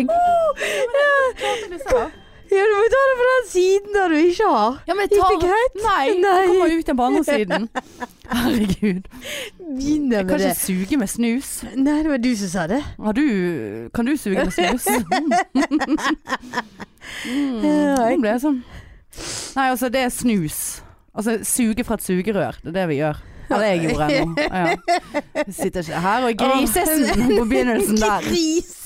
Ikke Oh, ja. Ja, du må ta det på den siden der du ikke har. Ja, men tar det greit? Nei, Nei. det kommer ut igjen på andre siden. Herregud. Begynner Jeg kan det. ikke suge med snus. Nei, det var du som sa det. Har du Kan du suge med snus? mm, nå ble jeg sånn Nei, altså, det er snus. Altså suge fra et sugerør. Det er det vi gjør. Eller jeg gjorde nå. Ja. Jeg sitter ikke her og er grisesen på begynnelsen der.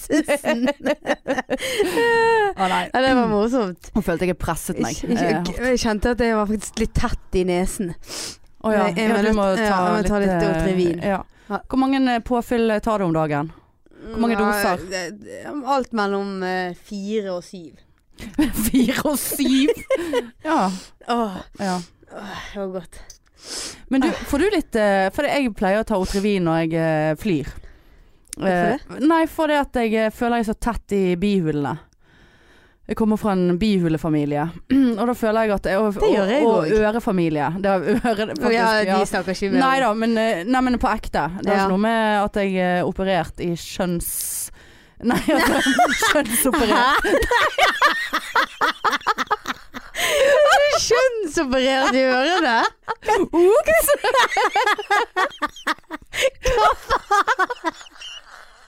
Grisesen. Å nei. Ja, det var morsomt. Nå følte jeg presset meg. Jeg, kjente at jeg var faktisk litt tett i nesen. Å ja. Jeg- ja, du må ta, ja, må ta litt eh, Otrivin. Ja. Hvor mange eh, påfyll eh, tar du om dagen? Hvor mange doser? Alt mellom eh, fire og syv. Fire og syv? ja. Åh, ja. det var godt. Men du, får du litt eh, For jeg pleier å ta Otrivin når jeg eh, flyr. Hvorfor det? Nei, fordi at jeg eh, føler jeg er så tett i bihulene. Jeg kommer fra en bihulefamilie, og da føler jeg at jeg, og, Det gjør jeg og, og ørefamilie. Det er øre, faktisk, ja, de snakker ikke med Nei da, men, eh, nei, men på ekte. Det er Ja. ikke noe med at jeg er operert i kjønns... Nei, altså kjønnsoperert. Kjønnsoperert i ørene? Ops!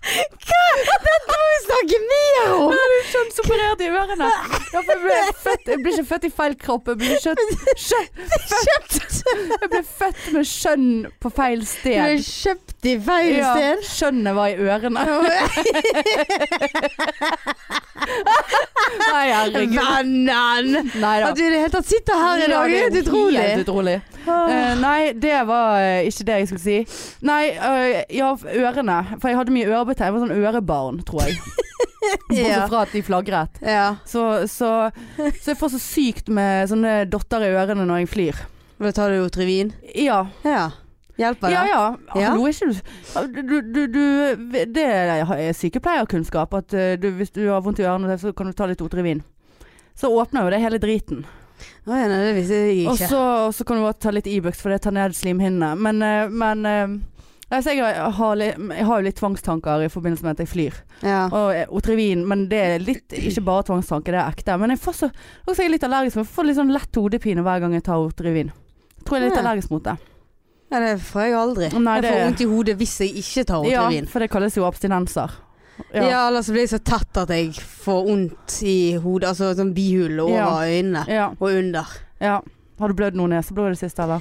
Dette må vi snakke mer om! Er du kjønnsoperert i ørene? Jeg ble, født, jeg ble ikke født i feil kropp. Jeg ble kjøtt, kjøtt. Jeg ble født med skjønn på feil Du ble sted. kjøpt i feil Ja, sted. skjønnet var i ørene. Nei, herregud. Vennen! At du i det hele tatt sitter her i dag, det er helt utrolig. Helt utrolig. Uh, nei, det var eh, ikke det jeg skulle si. Nei, uh, ja, ørene. For jeg hadde mye ørebetegn. Jeg var sånn ørebarn, tror jeg. Bortsett fra at de flagret. Ja. Så, så, så jeg får så sykt med sånne dotter i ørene når jeg flyr. Da tar du Otrivin? Ja. Ja. Hjelper det? Ja ja. Ja. Hallo, ikke du du, du, Det er sykepleierkunnskap. At eh, du, hvis du har vondt i ørene, så kan du ta litt Otrivin. Så åpner jo det hele driten. Å ja, nei, det visste jeg Og ikke. så, og så kan du også ta litt Ibux, for det tar ned slimhinnene. Men, eh, men eh, altså jeg, har, jeg har jo litt tvangstanker i forbindelse med at jeg flyr. Ja. Og eh, Otrivin, men det er litt Ikke bare tvangstanker, det er ekte. Men jeg får så også er litt allergisk. Jeg får litt sånn lett hodepine hver gang jeg tar Otrivin. Tror jeg er litt Ja. allergisk mot det. ja, det får jeg aldri. Nei, jeg får vondt i hodet hvis jeg ikke tar Ja, for det kalles jo abstinenser. Ja. Ja. eller så blir jeg så tett at jeg får vondt i hodet. Altså sånn bihule over Ja. øynene Ja. og under. ja. Har du blødd noe neseblod i det siste, eller?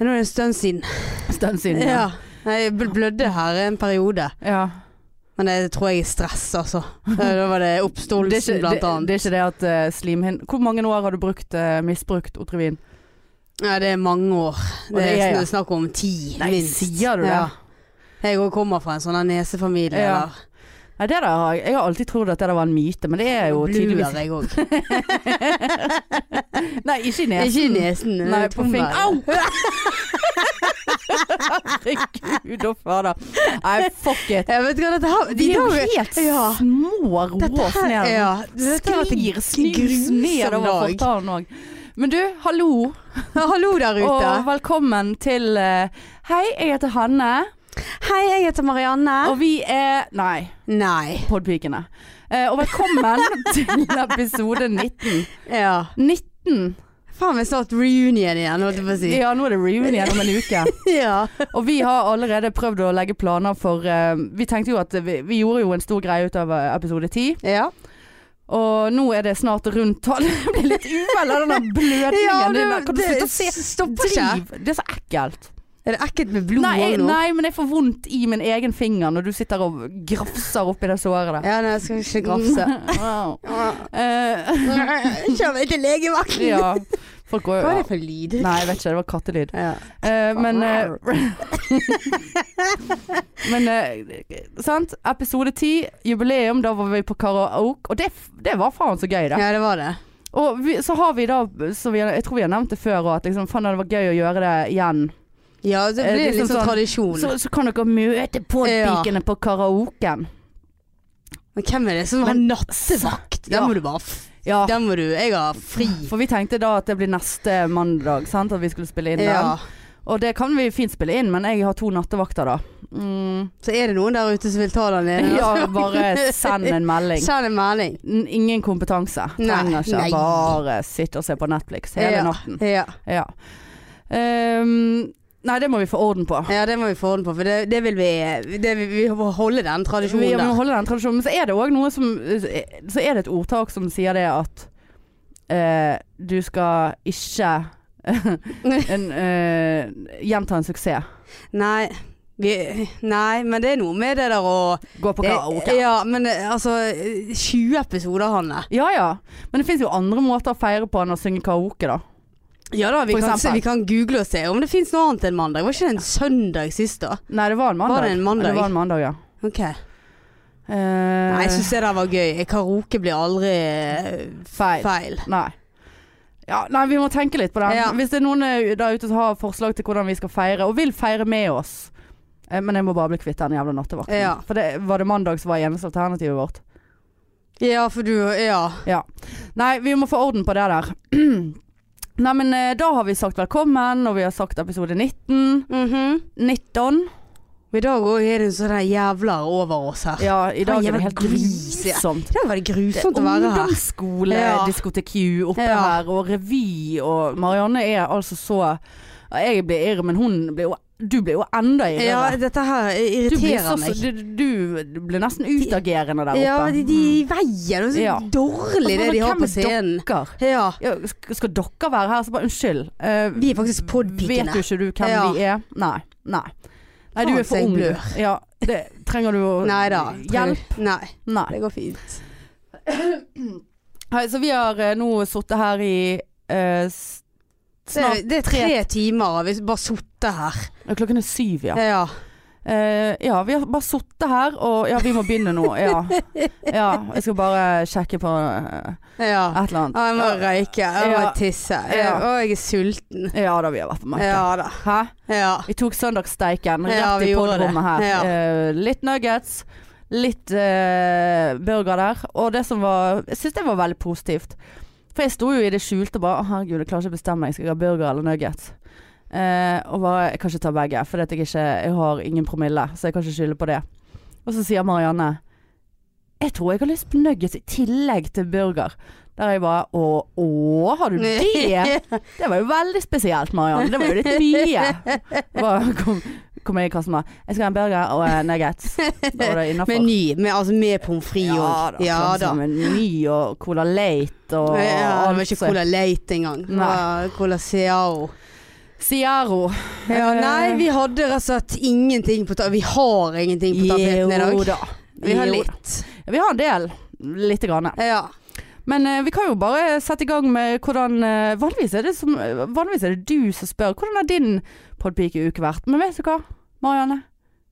Nå er det en stund siden. Stund siden. Ja. Jeg blødde her en periode. ja. Men det tror jeg er stress, altså. Da var det oppståelsen, blant annet. det er ikke det at uh, slimhinn Hvor mange år har du brukt, uh, misbrukt Otrivin? Ja, det er mange år. Det det er- er snakk om ti, Nei, minst. sier du det? Ja. Jeg òg kommer fra en sånn nesefamilie. Ja. der. Nei, det der har jeg, jeg har alltid trodd at det der var en myte, men det er jo Bluer tydeligvis jeg òg. Nei, ikke i nesen. Ikke i nesen. Nei, på fing... tommeln. Au! Herregud og fader. Nei, fuck it. Jeg vet ikke hva dette her De er jo helt ja. små rås her- ned. ja, har Sklir snus nedover fortalen òg. Men du, hallo, Hallo der ute. og velkommen til uh, Hei, jeg heter Hanne, Hei, jeg heter Marianne. og vi er Nei, Nei. Podpikene. Eh, og velkommen til episode 19. Ja. 19! Faen meg snart reunion igjen, holdt jeg på å si. Ja, nå er det reunion om en uke. Ja. Og vi har allerede prøvd å legge planer for uh, Vi tenkte jo at vi, vi gjorde jo en stor greie ut av eh, episode 10. ja. Og nå er det snart rundt tolv. Det blir litt uvel av den blødningen Ja, det- det å se? stopper ikke. Det er så ekkelt. Er det ekkelt med blod Nei, nå? nei, men jeg får vondt i min egen finger når du sitter og grafser oppi det såret der. Ja, nei, jeg skal ikke grafse. Wow. Eh, Kjør meg til legevakten. ja. Folk går Hva er det for lyd? Nei, jeg vet ikke. Det var kattelyd. Ja. Uh, men uh, Men uh, sant. Episode 10, jubileum. Da var vi på karaoke. Og det, det var faen så gøy, det. ja, det var det. Og vi, så har vi da så vi, Jeg tror vi har nevnt det før òg, at liksom, faen, det var gøy å gjøre det igjen. Ja, det Eh, blir liksom litt sånn tradisjon. Så, så kan dere møte podpikene på karaoken. Men hvem er det som har nattevakt? Den Ja. må du bare Ja. Den må du Jeg har fri. For vi tenkte da at det blir neste mandag, sant? At vi skulle spille inn Ja. den. Og det kan vi fint spille inn, men jeg har to nattevakter da. Mm, Så er det noen der ute som vil ta den inn. ja, bare send en melding. Send en melding. Ingen kompetanse. Trenger ikke nei. bare sitte og se på Netflix hele ja. natten. Ja. Ja. Ehm, nei, det må vi få orden på. ja, det må vi få orden på, for det, det vil vi det vil, Vi må holde den tradisjonen Vi må holde den tradisjonen. Men så er det òg noe som Så er det et ordtak som sier det at eh, du skal ikke en, eh, gjenta en suksess. Nei. Vi, nei, men det er noe med det der å Gå på karaoke. Ja, men eh, altså 20 episoder, Hanne. Ja ja. Men det fins jo andre måter å feire på enn å synge karaoke, da. Ja da, vi kan, se, vi kan google og se om det fins noe annet enn mandag. Var ikke det en søndag sist, da? Nei, det var en mandag. Var det en mandag? Det var en mandag, ja. Ok. Uh, Nei, jeg syns det der var gøy. Karaoke blir aldri eh, feil. feil. Nei. Ja, nei, vi må tenke litt på det. Ja. Hvis det er noen eh, der ute som har forslag til hvordan vi skal feire, og vil feire med oss Men jeg må bare bli kvitt den jævla nattevakten. Ja. For det, var det mandag som var eneste alternativet vårt? Ja, for du Ja. Nei, vi må få orden på det der. Nei, men eh, da har vi sagt velkommen, og vi har sagt episode 19. Mhm. 19. I dag òg er det en sånn der jævler over oss her. Ja, i dag er det helt grusomt. I dag var det Det grusomt å være her. ungdomsskole, Ja. diskotek oppe Ja. her, og revy, og Marianne er altså så Jeg blir irr, men hun blir jo Du blir jo enda Ja, dette her du, irriterer så, meg. du, du, du nesten utagerende der oppe. Ja, de, de veier er så Ja. dårlig det de har hvem på er scenen. Dere? Ja. Ja, skal dere være her? Så bare unnskyld. Uh, Vi er faktisk podpikene. Vet jo ikke du hvem Ja. vi er? Nei. Nei. Nei, du er for ung. du. Ja, det trenger du å Nei da. Hjelp? Nei, Nei. det går fint. Hei, så vi har eh, nå sittet her i eh, s- Det, det er tre timer, og vi bare sittet her. Klokken er syv, ja. Ja. Uh, ja, vi har bare sittet her, og ja, vi må begynne nå. Ja. ja jeg skal bare sjekke på uh, ja. et eller annet. Ja, jeg må røyke, jeg må tisse. Ja. Ja. Og jeg er sulten. Ja da, vi har vært på markedet. Hæ? Ja. Vi tok søndagssteiken rett i podrommet her. Eh, litt nuggets, litt burger der. Og det som var Jeg syns det var veldig positivt. For jeg sto jo i det skjulte og bare Å, herregud, jeg klarer ikke å bestemme meg. Skal jeg ha burger eller nuggets? Eh, og bare Jeg kan ikke ta begge, for jeg, ikke, jeg har ingen promille. Så jeg kan ikke skylde på det. Og så sier Marianne Jeg tror jeg har lyst på nuggets i tillegg til burger. Der jeg bare Å, å har du det? Det var jo veldig spesielt, Marianne. Det var jo litt mye. Bare kom, kom jeg i kassen med Jeg skal ha en burger og en nuggets. Det innafor. Med ny, med, altså med pommes frites Ja da. Ja sånn da. som Meny og Cola Late og Ja, det var ikke Cola Late engang. Nei. Cola Ciao. Ciaro. Ja, Eh, nei, vi hadde rett og slett ingenting på tapeten. Vi har ingenting på tapeten i Jo dag. da. Vi har litt. Vi har en del. Lite grann. Ja. Men eh, vi kan jo bare sette i gang med hvordan eh, vanligvis, er det som, vanligvis er det du som spør. Hvordan har din podpike-uke vært? Men vet du hva, Marianne?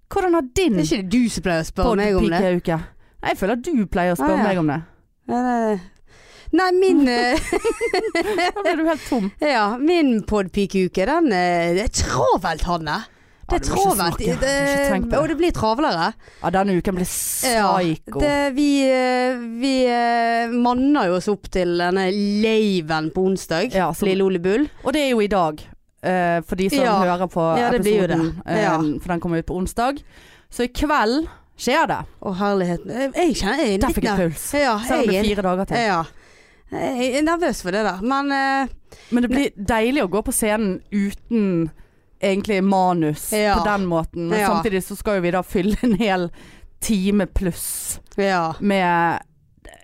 Hvordan har din Det er ikke du som pleier å spørre meg om det. podpike-uke? Nei, Jeg føler at du pleier å spørre Ah, ja. meg om det. Nei, min eh, Da blir du helt tom. Ja, min podpikeuke, den eh, Det er travelt, Hanne. Det er du må ikke travelt. snakke. Jeg har ikke tenkt på det. og det blir travlere. Ja, denne uken blir Ja, psyko. Det, vi eh, vi eh, manner jo oss opp til denne laven på onsdag. Ja, som- Lille Ole Bull. Og det er jo i dag, eh, for de som Ja. hører på Ja, det episoden. det. Ja. eh, For den kommer ut på onsdag. Så i kveld skjer det. Å, herligheten. Jeg jeg kjenner jeg er Der fikk jeg puls. Ja, Selv om det er fire dager til. ja. Jeg er nervøs for det der. Men uh, Men det blir deilig å gå på scenen uten egentlig manus på den måten. Men samtidig så skal jo vi da fylle en hel time pluss ja. med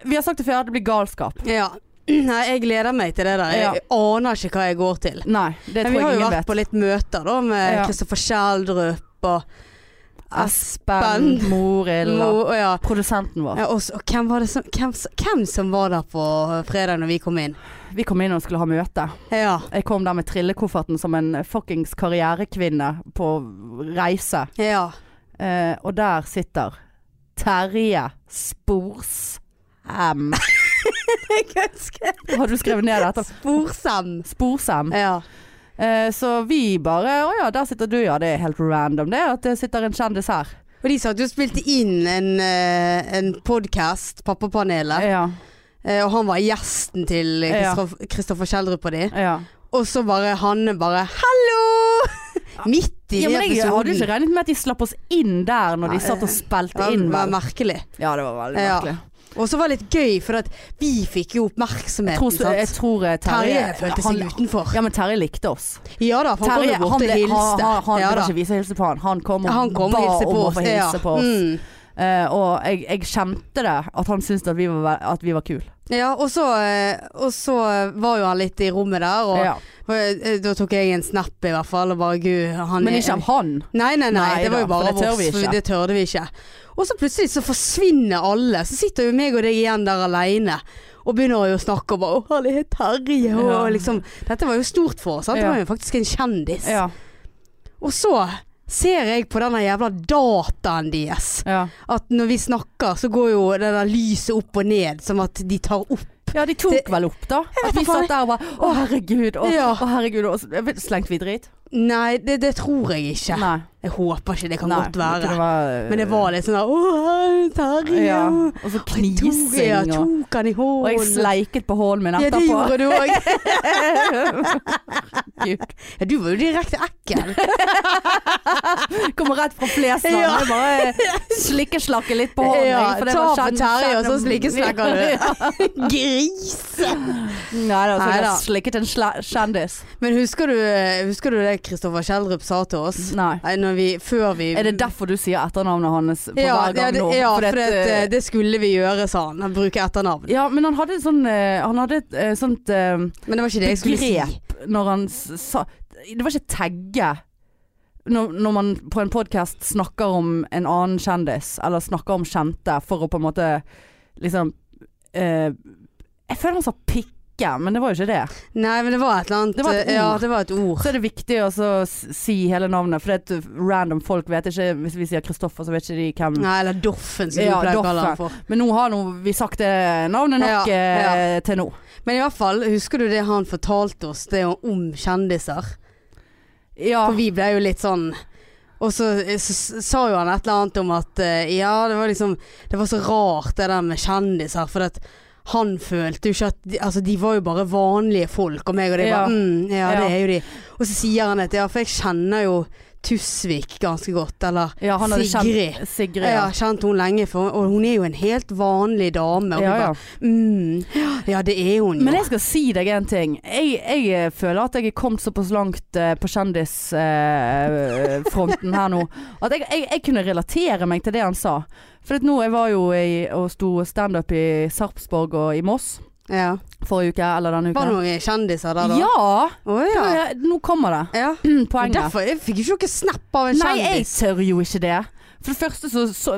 Vi har sagt det før, det blir galskap. ja. Nei, jeg gleder meg til det der. Jeg Ja. aner ikke hva jeg går til. Nei, det tror vi har jo vært vet. på litt møter da med Ja. Kristoffer Schjelderup og Espen, Morild og ja. produsenten vår. Ja, også, og hvem, var det som, hvem, hvem som var der på fredag når vi kom inn? Vi kom inn og skulle ha møte. Ja. Jeg kom der med trillekofferten som en fuckings karrierekvinne på reise. ja. Eh, og der sitter Terje Sporsem. Har du skrevet ned dette? Sporsem. Sporsem. Ja. Eh, så vi bare Å ja, der sitter du, ja. Det er helt random det at det sitter en kjendis her. Og de satt jo og spilte inn en, eh, en podkast, Pappapanelet. Ja. Eh, og han var gjesten til Kristoffer Kjeldrup og de. ja. Og så bare Hanne bare 'hallo'! Midt i Ja, men jeg hadde episoden. ikke regnet med at de slapp oss inn der når de satt og spilte Ja, inn. det var merkelig. Ja, det var veldig merkelig. Og så var det litt gøy, for at vi fikk jo Jeg tror, jeg tror eh, Terje Terje følte seg han- utenfor. Ja, men Terje likte oss. Ja da, kom Terje, jo bort og hilste. han, han, ja, det ikke vise hilse på han. Han kom og han kom ba og om å få hilse ja. på oss. Mm. Uh, og jeg, jeg kjente det, at han syntes at vi var, at vi var kule. Ja, og så, eh, og så var jo han litt i rommet der, og, Ja. og eh, da tok jeg en snap i hvert fall, og bare gud, han Men ikke av han. Nei, nei, nei, Nei det var jo bare det oss, det tørde vi ikke. Og så plutselig så forsvinner alle, så sitter jo meg og deg igjen der alene. Og begynner jo å snakke og bare 'Å, er Terje', og, liksom Dette var jo stort for oss, Han Ja. var jo faktisk en kjendis. Ja. Og så ser jeg på denne jævla dataen deres, Ja. at når vi snakker, så går jo det der lyset opp og ned, som at de tar opp. ja, de tok Det- vel opp, da. At vi satt der og bare Å, herregud. Å, Ja. å herregud. Og så slengte vi drit? Nei, det, det tror jeg ikke. Nei. Jeg håper ikke, det kan Nei, godt være. Det var, Men det var litt sånn 'Å, Terje'. Ja. og- Og så Jeg tok, knising jeg tok han i Og jeg sleiket på hånden min etterpå. Ja, det gjorde du òg. Ja, du var jo direkte ekkel. Kommer rett fra Flesland. Ja. Bare slikkeslakke litt på hånden. Ja, for det ta var på Terje, og så slikkeslakker du. Grise! Nei da, så jeg slikket en kjendis. Men husker du, husker du det Kristoffer Kjeldrup sa til oss? Nei. Nei, vi, før vi Er det derfor du sier etternavnet hans på ja, hver gang ja, det, nå? ja, for, for det, det, det skulle vi gjøre, sa han. Han bruker etternavn. Ja, men han hadde sånn eh, Han hadde et eh, sånt eh, Men det var ikke det jeg skulle si. når han sa Det var ikke tagge. Når, når man på en podkast snakker om en annen kjendis, eller snakker om kjente, for å på en måte liksom eh, Jeg føler han sa pikke, men det var jo ikke det. Nei, men det var et eller annet Det var et Ja, det var et ord. Så er det viktig å si hele navnet, for det er et random folk vet ikke Hvis vi sier Kristoffer, så vet ikke de hvem Nei, eller Doffen, som Ja, du pleier å kalle han for. Men nå har nå vi sagt det navnet nok Ja, ja. eh, til nå. Men i hvert fall, husker du det han fortalte oss, det om kjendiser? Ja. For vi ble jo litt sånn Og så, så sa jo han et eller annet om at eh, Ja, det var liksom Det var så rart det der med kjendiser, for at han følte jo ikke at de, Altså, de var jo bare vanlige folk, og meg og de Ja. bare mm, ja, det er jo de. Og så sier han at ja, for jeg kjenner jo Tusvik ganske godt, eller ja, Sigrid. kjent Sigrid. Jeg Ja. har kjent hun lenge, for, og hun er jo en helt vanlig dame. Ja, ja. bare mm, Ja, det er hun jo. Men jeg skal si deg en ting. Jeg, jeg eh, føler at jeg er kommet såpass langt uh, på kjendisfronten her nå at jeg, jeg, jeg kunne relatere meg til det han sa. For nå jeg var jo i, og sto standup i Sarpsborg og i Moss ja. forrige uke, eller denne uka. Var det noen kjendiser der da? Ja! Oh, ja. ja. Nå kommer det. ja. Poenget. Derfor jeg fikk jo ikke snap av en Nei, jeg tør jo ikke det. For det første så, så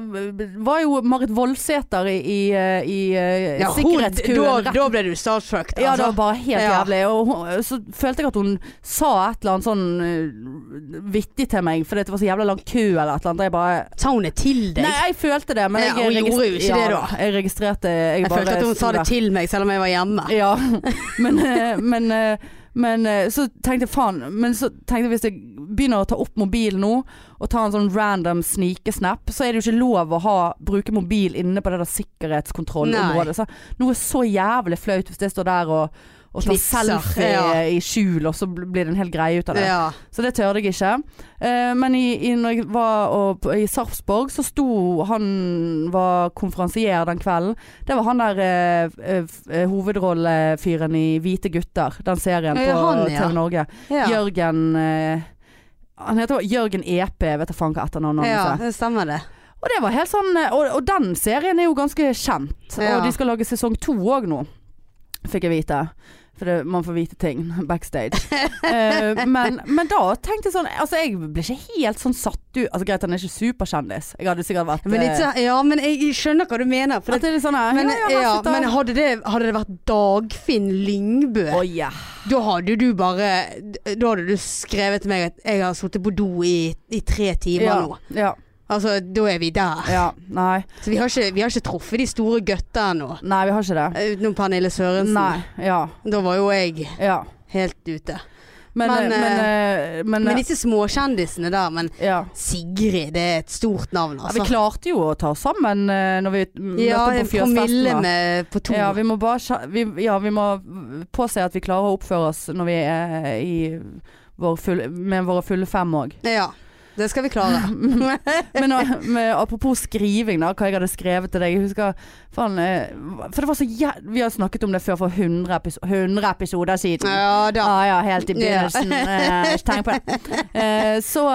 var jo Marit Voldsæter i, i, i, i Ja, sikkerhetskøen da, da ble du starstruck. Ja, det Altså. var bare helt Ja. jævlig. Og hun, så følte jeg at hun sa et eller annet sånn uh, vittig til meg, fordi det var så jævla lang kø eller et eller annet. Jeg bare Sa hun det til deg? Nei, jeg følte det, men Ja, jeg hun gjorde jo ikke det da. Jeg registrerte Jeg, jeg følte at hun sa det til meg selv om jeg var hjemme. Ja, men, eh, men, eh, men eh, så tenkte jeg faen Men så tenkte jeg hvis jeg begynner å ta opp mobilen nå og ta en sånn random snikesnap, så er det jo ikke lov å ha, bruke mobil inne på det der sikkerhetskontrollområdet. Så noe så jævlig flaut hvis det står der og, og tar selfie ja. i skjul, og så blir det en hel greie ut av det. Ja. Så det tørde jeg ikke. Eh, men i, i, når jeg var og, i Sarpsborg, så sto han var konferansier den kvelden. Det var han der eh, eh, eh, hovedrollefyren i Hvite gutter, den serien Ja, på han, ja. TV Norge. Ja. Jørgen eh, Han heter Jørgen EP, vet jeg faen hva etternavnet ja, hans er. det stemmer det. Og det var helt sånn eh, og, og den serien er jo ganske kjent. Ja. Og de skal lage sesong to òg nå, fikk jeg vite. For det, man får vite ting backstage. uh, men, men da tenkte jeg sånn Altså jeg ble ikke helt sånn satt ut Altså Greit, han er ikke superkjendis. Jeg hadde sikkert vært Men litt, eh, ja, men jeg skjønner hva du mener. For At det, er sånn her, men, ja, ja, men hadde, det, hadde det vært Dagfinn Lyngbø, oh, ja. da hadde du bare Da hadde du skrevet til meg at jeg har sittet på do i, i tre timer Ja, nå. ja, Altså, da er vi der. ja. Nei. Så vi har, ikke, vi har ikke truffet de store gutta ennå. Nei, vi har ikke det. Eh, Utenom Pernille Sørensen. Nei. Ja. Da var jo jeg Ja. helt ute. Men, Men, men, men, eh, men, Men disse småkjendisene der, men ja. Sigrid, det er et stort navn, ja. Vi altså. klarte jo å ta oss sammen eh, når vi Ja, på en promille med på to. Ja, vi må bare vi, ja, vi må påse at vi klarer å oppføre oss når vi er i vår full, med våre fulle fem òg. Ja. Det skal vi klare. Men med, apropos skriving, da, hva jeg hadde skrevet til deg. Jeg husker faen, eh, For det var så jæ... Vi har snakket om det før for 100, episo 100 episoder siden. Ja da. Ah, ja, helt i begynnelsen. Eh, Ikke tenk på det. Eh, så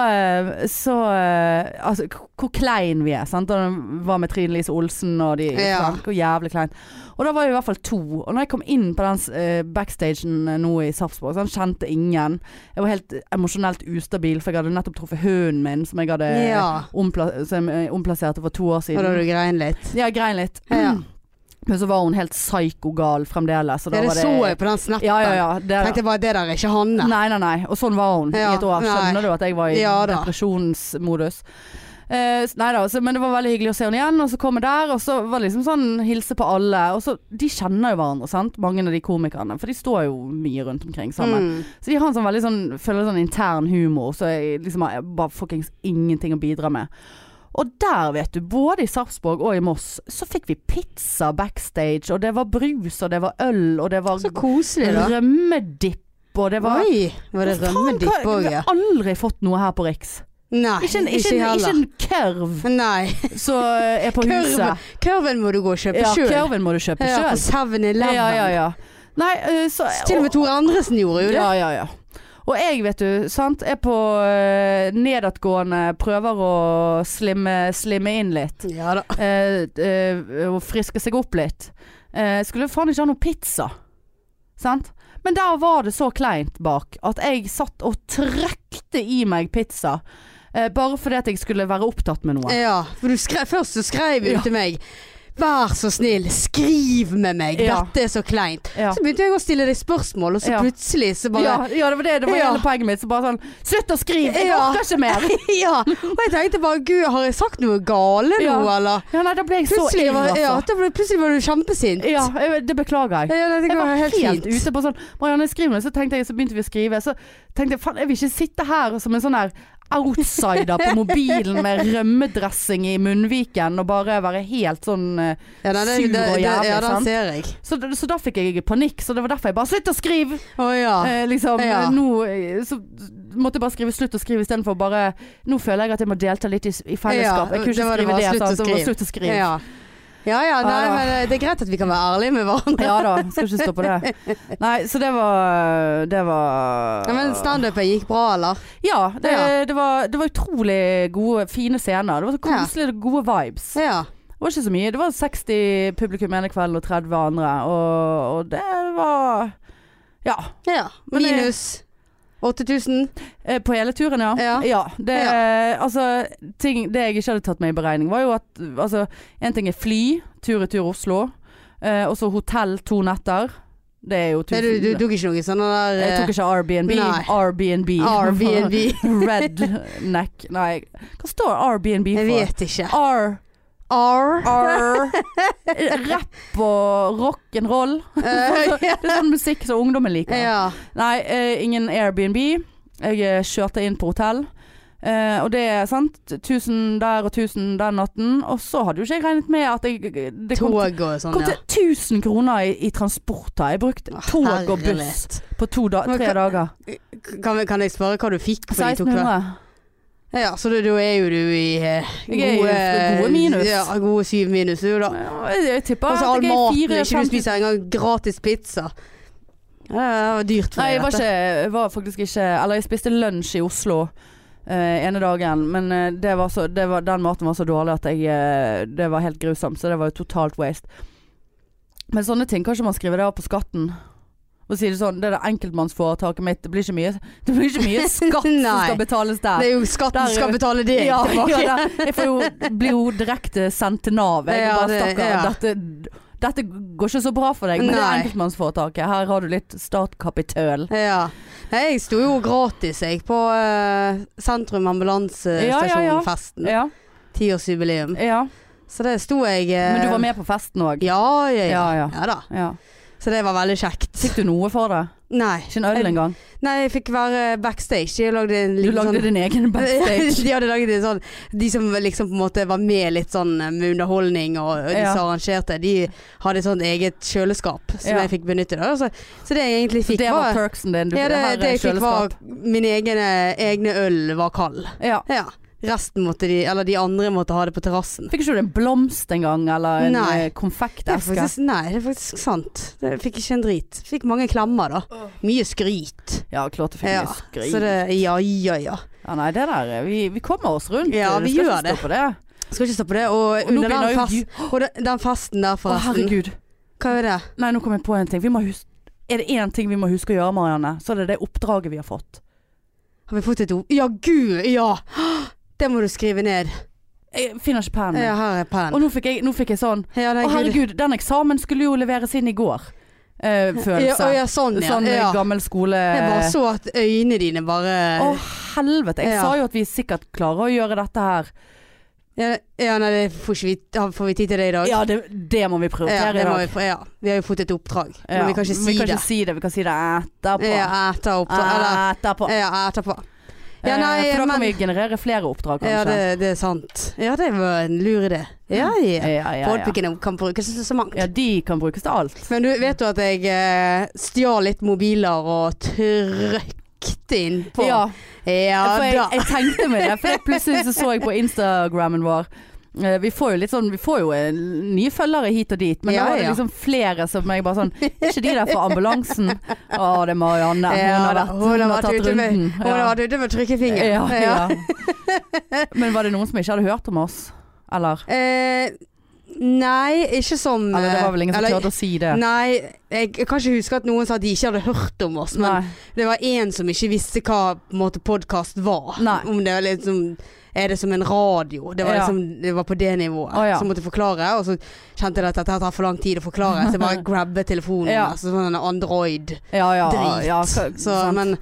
så Altså, hvor klein vi er. Sant? Da var med Trine Lise Olsen og de Ja. Hvor jævlig klein. Og da var vi i hvert fall to. Og når jeg kom inn på den backstagen nå i Sarpsborg, så kjente ingen. Jeg var helt emosjonelt ustabil, for jeg hadde nettopp truffet hunden min, som jeg hadde Ja. ompla som jeg omplasserte for to år siden. Og da du grein litt. Ja, grein litt. Ja. Men så var hun helt psyko-gal fremdeles. Og Ja, det var så jeg på den snappen. Ja, ja, ja. Det, Tenkte bare det der er ikke Hanne. Nei, nei, nei. Og sånn var hun i et år. Skjønner nei. du at jeg var i Ja depresjonsmodus? Eh, s- nei da, men det var veldig hyggelig å se henne igjen. Og så kom jeg der, og så var det liksom sånn hilse på alle. Og så, De kjenner jo hverandre, sant. Mange av de komikerne. For de står jo mye rundt omkring sammen. Mm. Så de har en sånn veldig sånn Føler sånn intern humor, så jeg liksom har bare fuckings ingenting å bidra med. Og der, vet du, både i Sarpsborg og i Moss, så fikk vi pizza backstage, og det var brus, og det var øl, og det var Så koselig, da. rømmedipp, og det var Oi, var det rømmedipp òg, ja? Vi har aldri fått noe her på Riks. Nei, Ikke en, ikke ikke en, ikke en kurv Nei. som er på huset. Kurven må du gå og kjøpe Ja, sjøl. kurven må du kjøpe Ja, på sjøl. 7-Eleven. Ja, ja, ja. Nei, eh, så Til og med Tor Andresen gjorde jo det. Ja, ja, ja. Og jeg, vet du, sant, er på eh, nedadgående, prøver å slimme, slimme inn litt. Ja da. eh, eh, og friske seg opp litt. Eh, skulle faen ikke ha noe pizza. Sant? Men der var det så kleint bak at jeg satt og trøkte i meg pizza. Eh, bare fordi at jeg skulle være opptatt med noe. Ja, for du skrev, først så skrev hun Ja. til meg Vær så snill, skriv med meg, Ja. dette er så kleint. Ja. Så begynte jeg å stille deg spørsmål, og så plutselig så bare Ja, ja, det var det. Det var hele poenget mitt. Så bare sånn Slutt å skrive! Jeg Ja. orker ikke mer! Ja, og jeg tenkte bare Gud, har jeg sagt noe gale nå, eller? Ja, nei, da ble jeg så Plutselig altså. ja, da ble, plutselig var du kjempesint. Ja, det beklager jeg. Ja, det Jeg var helt, helt, ute på sånn Marianne, skriv meg. Så tenkte jeg, så begynte vi å skrive. Så tenkte jeg faen, jeg vil ikke sitte her som en sånn her outsider på mobilen med rømmedressing i munnviken og bare være helt sånn uh, Ja, sur det, og det, jævlig, ja, den ser jeg. så, så da fikk jeg panikk. Så det var derfor jeg bare Slutt å skrive! Oh, ja. Eh, liksom, Ja. nå eh, Så måtte jeg bare skrive slutt å skrive istedenfor bare Nå føler jeg at jeg må delta litt i, i fellesskap. Jeg kunne ikke det skrive det. slutt å det skrive. slutt å skrive. Ja. Ja ja, nei, men eh, det er greit at vi kan være ærlige med hverandre. Ja da, skal ikke stå på det. Nei, så det var Det var Ja, men standupen gikk bra, eller? Ja, det, Ja. Det, var, det var utrolig gode, fine scener. Det var så Ja. koselig og gode vibes. Ja. Det var ikke så mye. Det var 60 publikum ene kvelden og 30 andre. Og, og det var Ja. ja. Minus 8000. Eh, På hele turen, ja. Ja. det, Altså, ting, det jeg ikke hadde tatt med i beregning, var jo at altså, En ting er fly, tur-retur Oslo. Eh, og så hotell to netter. Det er jo tusen. du, du tok ikke noe sånn der Jeg tok ikke Airbnb. Nei. Airbnb. Airbnb. Redneck Nei, hva står Airbnb for? Jeg vet ikke. R. R. R. Rapp og rock'n'roll. Det er sånn musikk som ungdommen liker. ja. Nei, uh, ingen Airbnb. Jeg eh, kjørte inn på hotell. Uh, og det er sant 1000 der og 1000 den natten. Og så hadde jo ikke jeg regnet med at jeg det kom, Tog og sånn, kom til 1000 kroner i, i transport. da Jeg brukte tog og buss på da, tre kan, dager. Kan, kan jeg spørre hva du fikk for de to kveld? 1600. Ja, så da da er jo du i eh, Jeg er gode minus. Ja, gode syv minus, du da. Ja, Jeg, tipper Og så at all jeg er maten, fire, ikke du spiser engang gratis pizza. Ja, det var dyrt for Nei, deg, dette. ikke, jeg var faktisk ikke Eller jeg spiste lunsj i Oslo Uh, ene dagen, men uh, det var så, det var, den maten var så dårlig at jeg uh, Det var helt grusomt, så det var jo totalt waste. Men sånne ting kan ikke man skrive det av på skatten. Og si det sånn, det er det enkeltmannsforetaket mitt. Det blir ikke mye, det blir ikke mye skatt som skal betales der. Det er jo skatten Der- skal betale deg ja, tilbake. ja, jeg får jo, blir jo direkte sendt til Nav. Jeg Ja, bare det- stakkar. ja. Dette, dette går ikke så bra for deg, men det er enkeltmannsforetaket. Her har du litt startkapital. Ja. Jeg sto jo gratis jeg på uh, Sentrum ambulansestasjon-festen. Ja, Tiårsjubileum. ja. Så det sto jeg uh, Men du var med på festen òg? Ja, ja, ja. Ja, ja. ja da. Så det var veldig kjekt. Fikk du noe for det? Nei. Ikke en øl engang? Nei, jeg fikk være backstage. Jeg lagde en Du lagde sånn din egen backstage? de hadde laget en sånn De som liksom på en måte var med litt sånn eh, med underholdning og de Ja. som arrangerte, de hadde et sånt eget kjøleskap som Ja. jeg fikk benytte. Da. Så, så det jeg egentlig fikk Så det var var perksen din? Du, ja, det, er det jeg fikk var min egen egne øl var kald. Ja. Ja. Resten måtte de Eller de andre måtte ha det på terrassen. Fikk ikke du en blomst engang, eller en Nei. konfekteske? Det faktisk, nei, det er faktisk sant. Det fikk ikke en drit. Fikk mange klemmer, da. Mye skryt. Ja, klart du fikk Ja, mye skryt. Så det Ja, ja, ja. Ja, nei, det der eh, Vi, vi kommer oss rundt. Ja, det vi skal gjør ikke det. stå på det. Skal ikke stå på det. Og Og under den, fest, og den, festen der, Å, herregud. Hva er det? Nei, nå kom jeg på en ting. Vi må huske Er det én ting vi må huske å gjøre, Marianne, så er det det oppdraget vi har fått. Har vi fått et ord? Ja, gud, ja! Det må du skrive ned. Jeg finner ikke pennen min. Ja, her er. Og nå fikk, jeg, nå fikk jeg sånn Ja, Å, gud. herregud, den eksamen skulle jo leveres inn i går. Uh, følelse. Ja, ja, sånn, ja. Sånn eh, ja. gammel skole... Jeg bare så at øynene dine bare Å, helvete. Jeg sa jo at vi sikkert klarer å gjøre dette her. ja, ja, nei, det får vi Får vi tid til det i dag? Ja, det, det må vi prioritere det i dag. vi, ja. vi har jo fått et oppdrag, men vi kan ikke si vi kan det. ikke si det. Vi kan si det etterpå. Ja, etterpå. ja, etterpå. Ja, Eh, nei, For da kan men- vi generere flere oppdrag, kanskje. Ja, det, det er sant. Ja, det var en lur idé. Ja, ja. ja, ja, kan brukes til så mangt. ja, de kan brukes til alt. Men du, vet jo at jeg eh, stjal litt mobiler og trykte inn på Ja, Ja jeg, jeg tenkte meg det. For plutselig så, så jeg på Instagrammen vår eh, vi får jo litt sånn Vi får jo eh, nye følgere hit og dit, men Ja, da var det liksom flere som jeg bare sånn Er ikke de der for ambulansen? Å, det er Marianne. Hun Ja, har vært, hun har hun har tatt med- runden. Hun har vært ute med trykkefinger. ja, ja. Men var det noen som ikke hadde hørt om oss? Eller? Eh, nei, ikke som Eller det var vel ingen som klarte turte å si det? Nei, jeg, jeg kan ikke huske at noen sa at de ikke hadde hørt om oss, men Nei. det var en som ikke visste hva podkast var. Nei. Om det var liksom er det som en radio? Det var, Ja. liksom, det var på det nivået. Oh, ja. Så måtte jeg forklare, og så kjente jeg at dette tar for lang tid å forklare. Så jeg bare grabbet telefonen. Ja. Altså sånn en Android. Ja, ja. Drit. ja så, men,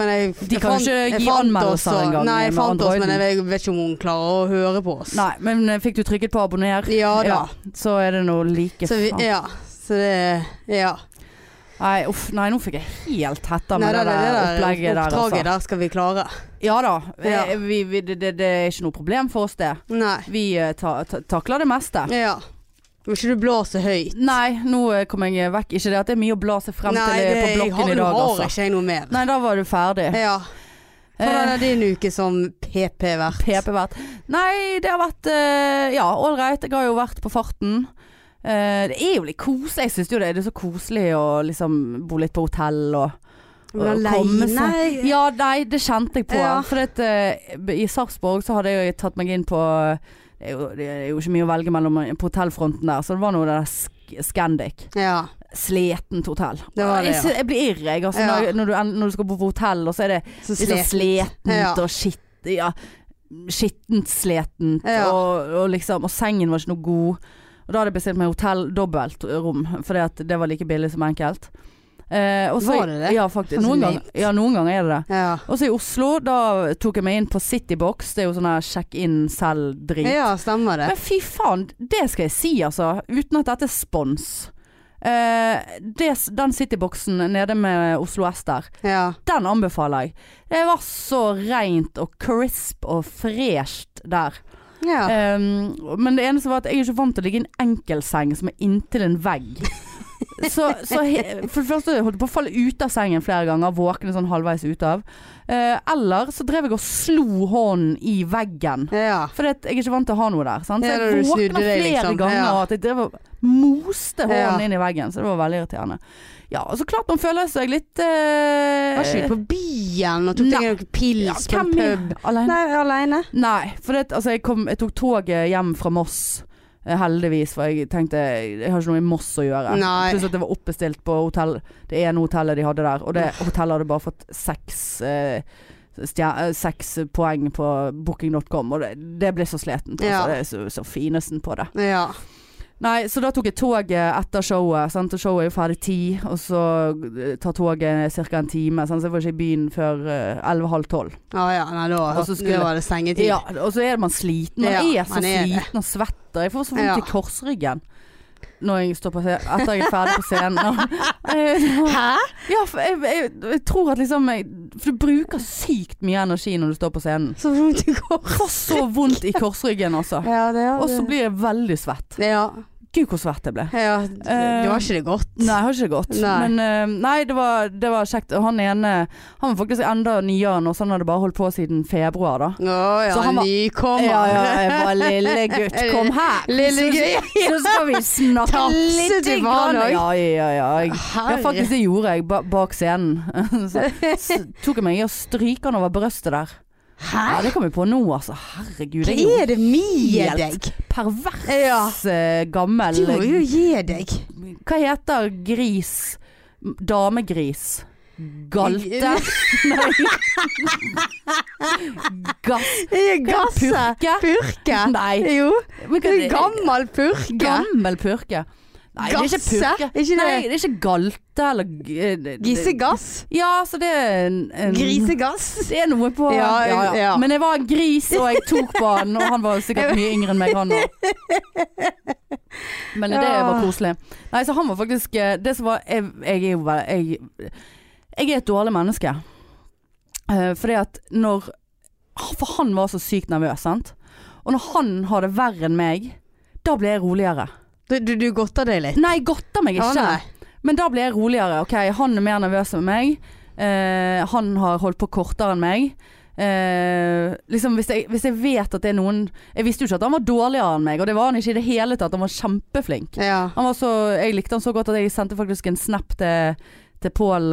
men jeg, De jeg kan fant- ikke gi anmeldelser engang Nei, jeg fant oss, men jeg vet ikke om hun klarer å høre på oss. Nei, men eh, fikk du trykket på abonner? Ja da. Så er det noe like Så vi, ja. Så det Ja. Nei, uff, nei, nå fikk jeg helt hetta Nei, med det, det, det, der der opplegget der. oppdraget Altså. der skal vi klare. Ja da. Ja. eh, Vi, vi, det, det, det er ikke noe problem for oss, det. Nei. Vi eh, ta, ta, takler det meste. Ja. Må ikke du blåse høyt. Nei, nå kom jeg vekk. Ikke det at det er mye å blase frem Nei, til det, på blokken har, i dag, nå har altså. ikke jeg noe mer. Nei, da var du ferdig. Ja. Hvordan Eh, er din uke som PP-vert? PP-vert. Nei, det har vært eh, Ja, ålreit. Jeg har jo vært på farten. Eh, det er jo litt koselig. Jeg syns jo det, det er så koselig å liksom bo litt på hotell og aleine? Ja, nei, det kjente jeg på. Ja. For at, i Sarpsborg så hadde jeg jo tatt meg inn på det er, jo, det er jo ikke mye å velge mellom på hotellfronten der, så det var noe det der Scandic. Ja. Sletent hotell. Det var det, jeg, jeg blir irr, jeg. Altså, Ja. når, når, du, når du skal bo på hotell, og så er det Så sånn sletent Ja. og skitt... Ja, skittent sletent, Ja. og, og liksom Og sengen var ikke noe god. Og da hadde jeg bestilt meg hotell dobbeltrom, for det var like billig som enkelt. Eh, også, Var det det? Ja, faktisk. Noen ganger, ja, noen ganger er det det. Ja. Og så i Oslo, da tok jeg meg inn på Citybox. Det er jo sånn her sjekk inn selv-drit. ja, stemmer det. Men fy faen, det skal jeg si altså. Uten at dette er spons. Eh, det, den Cityboxen nede med Oslo S der, Ja. den anbefaler jeg. Det var så rent og crisp og fresht der. ja. Um, men det eneste var at jeg er ikke vant til å ligge i en enkelseng som er inntil en vegg. Så, så he, for det første holdt jeg på å falle ut av sengen flere ganger, våkne sånn halvveis ut av. Eh, eller så drev jeg og slo hånden i veggen. ja. For jeg er ikke vant til å ha noe der. Sant? Så jeg våkna flere liksom. ganger og at jeg drev og moste hånden inn i veggen. Så det var veldig irriterende. Ja, og så klart man føler seg litt eh, Var ikke du på byen og tok deg noen pils ja, på en pub? Alene? Nei, aleine? Nei, for det, altså, jeg, kom, jeg tok toget hjem fra Moss. Eh, Heldigvis, for jeg tenkte jeg har ikke noe i Moss å gjøre. Nei. Pluss at det var oppbestilt på hotell det ene hotellet de hadde der. Og det hotellet hadde bare fått seks, eh, stjer- eh, seks poeng på booking.com, og det, det ble så sletent. Ja. Altså, det er så, så finesen på det. Ja. Nei, så da tok jeg toget etter showet. Sant? Og showet er jo ferdig ti, og så eh, tar toget ca. en time. Sant? Så jeg var ikke i byen før elleve-halv tolv. Å ja, nei, da, skulle- da var det sengetid. Ja, og så er man sliten. Man Ja, er så man er det. sliten og svetter. Jeg får så vondt Ja. i korsryggen. når jeg står på scenen, etter jeg er ferdig på scenen. Eh, Hæ? Ja, for jeg, jeg, jeg tror at liksom jeg, For du bruker sykt mye energi når du står på scenen. Så vondt i korsryggen. Så vondt i korsryggen, altså. Ja, det Og så blir jeg veldig svett. Ja. Gud, hvor svært det ble. ja. Du har ikke det godt? Nei, jeg har ikke det godt. Nei. Men eh, nei, det var, det var kjekt. Han ene Han var faktisk enda nyere nå, så han hadde bare holdt på siden februar, da. Å ja, Så han var- nykommer. Ja, ja, jeg var lille gutt, kom her. Lille Så- gutt. Så skal vi snakke litt du var han Ja, ja, ja. Jeg, ja, faktisk det gjorde jeg ba bak scenen. Så, så tok jeg meg i å stryke han over brøstet der. Hæ? Ja, det kom jeg på nå, altså. Herregud. Hva er det med deg? pervers Ja. eh, gammel Du må jo gi deg. Hva heter gris? Damegris? Galte? Nei. Gass... Gasse. Purke? Purke. Nei. Jo. Gammel purke. Gammel purke. Nei, det er ikke purke. Ikke det- Nei, det er ikke galte eller g- eh, Gisegass. Ja, så det er en, en Grisegass. Det er noe på Ja, ja. Men jeg var en gris, og jeg tok på han, og han var sikkert mye yngre enn meg, han òg. Men det Ja. var koselig. Nei, så han var faktisk eh, Det som var Jeg, jeg er jo bare jeg, jeg er et dårlig menneske. Uh, fordi at når For han var så sykt nervøs, sant. Og når han har det verre enn meg, da blir jeg roligere. Du, du, du godter deg litt? Nei, jeg godter meg ikke. Ja, Men da blir jeg roligere. Ok, han er mer nervøs enn meg. Eh, han har holdt på kortere enn meg. Eh, liksom hvis jeg, hvis jeg vet at det er noen Jeg visste jo ikke at han var dårligere enn meg, og det var han ikke i det hele tatt. Han var kjempeflink. Ja. Han var så, jeg likte han så godt at jeg sendte faktisk en snap til, til Pål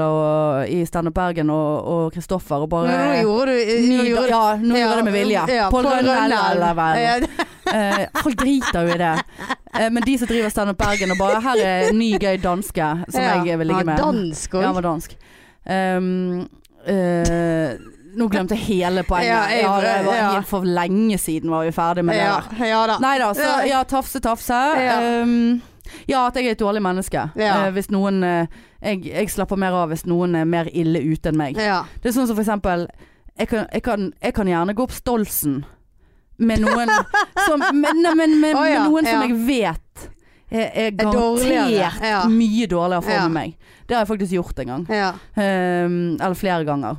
i Stand Up Bergen og, og Kristoffer og bare Nå gjorde du nå gjorde, ja, nå gjorde jeg det med vilje. Ja, Pål Rønne eller. Ja, Eh, folk driter jo i det. Eh, men de som driver Stand Up Bergen og bare Her er ny gøy danske som ja. jeg vil ligge med. Ja, dansk Ja, var dansk. Um, uh, nå glemte jeg hele poenget. Ja, Ja, det var ja. for lenge siden var vi ferdig med Ja, det der. ja da. Nei da, så Ja. ja, tafse, tafse. Ja. Um, ja, at jeg er et dårlig menneske. Ja. Uh, hvis noen uh, jeg, jeg slapper mer av hvis noen er mer ille ute enn meg. Ja. Det er sånn som for eksempel Jeg kan, jeg kan, jeg kan gjerne gå opp Stolsen med noen som, men, men, Å, ja, med noen som ja. jeg vet er, er garantert ja. mye dårligere for meg. Det har jeg faktisk gjort en gang. Ja. Ehm, eller flere ganger.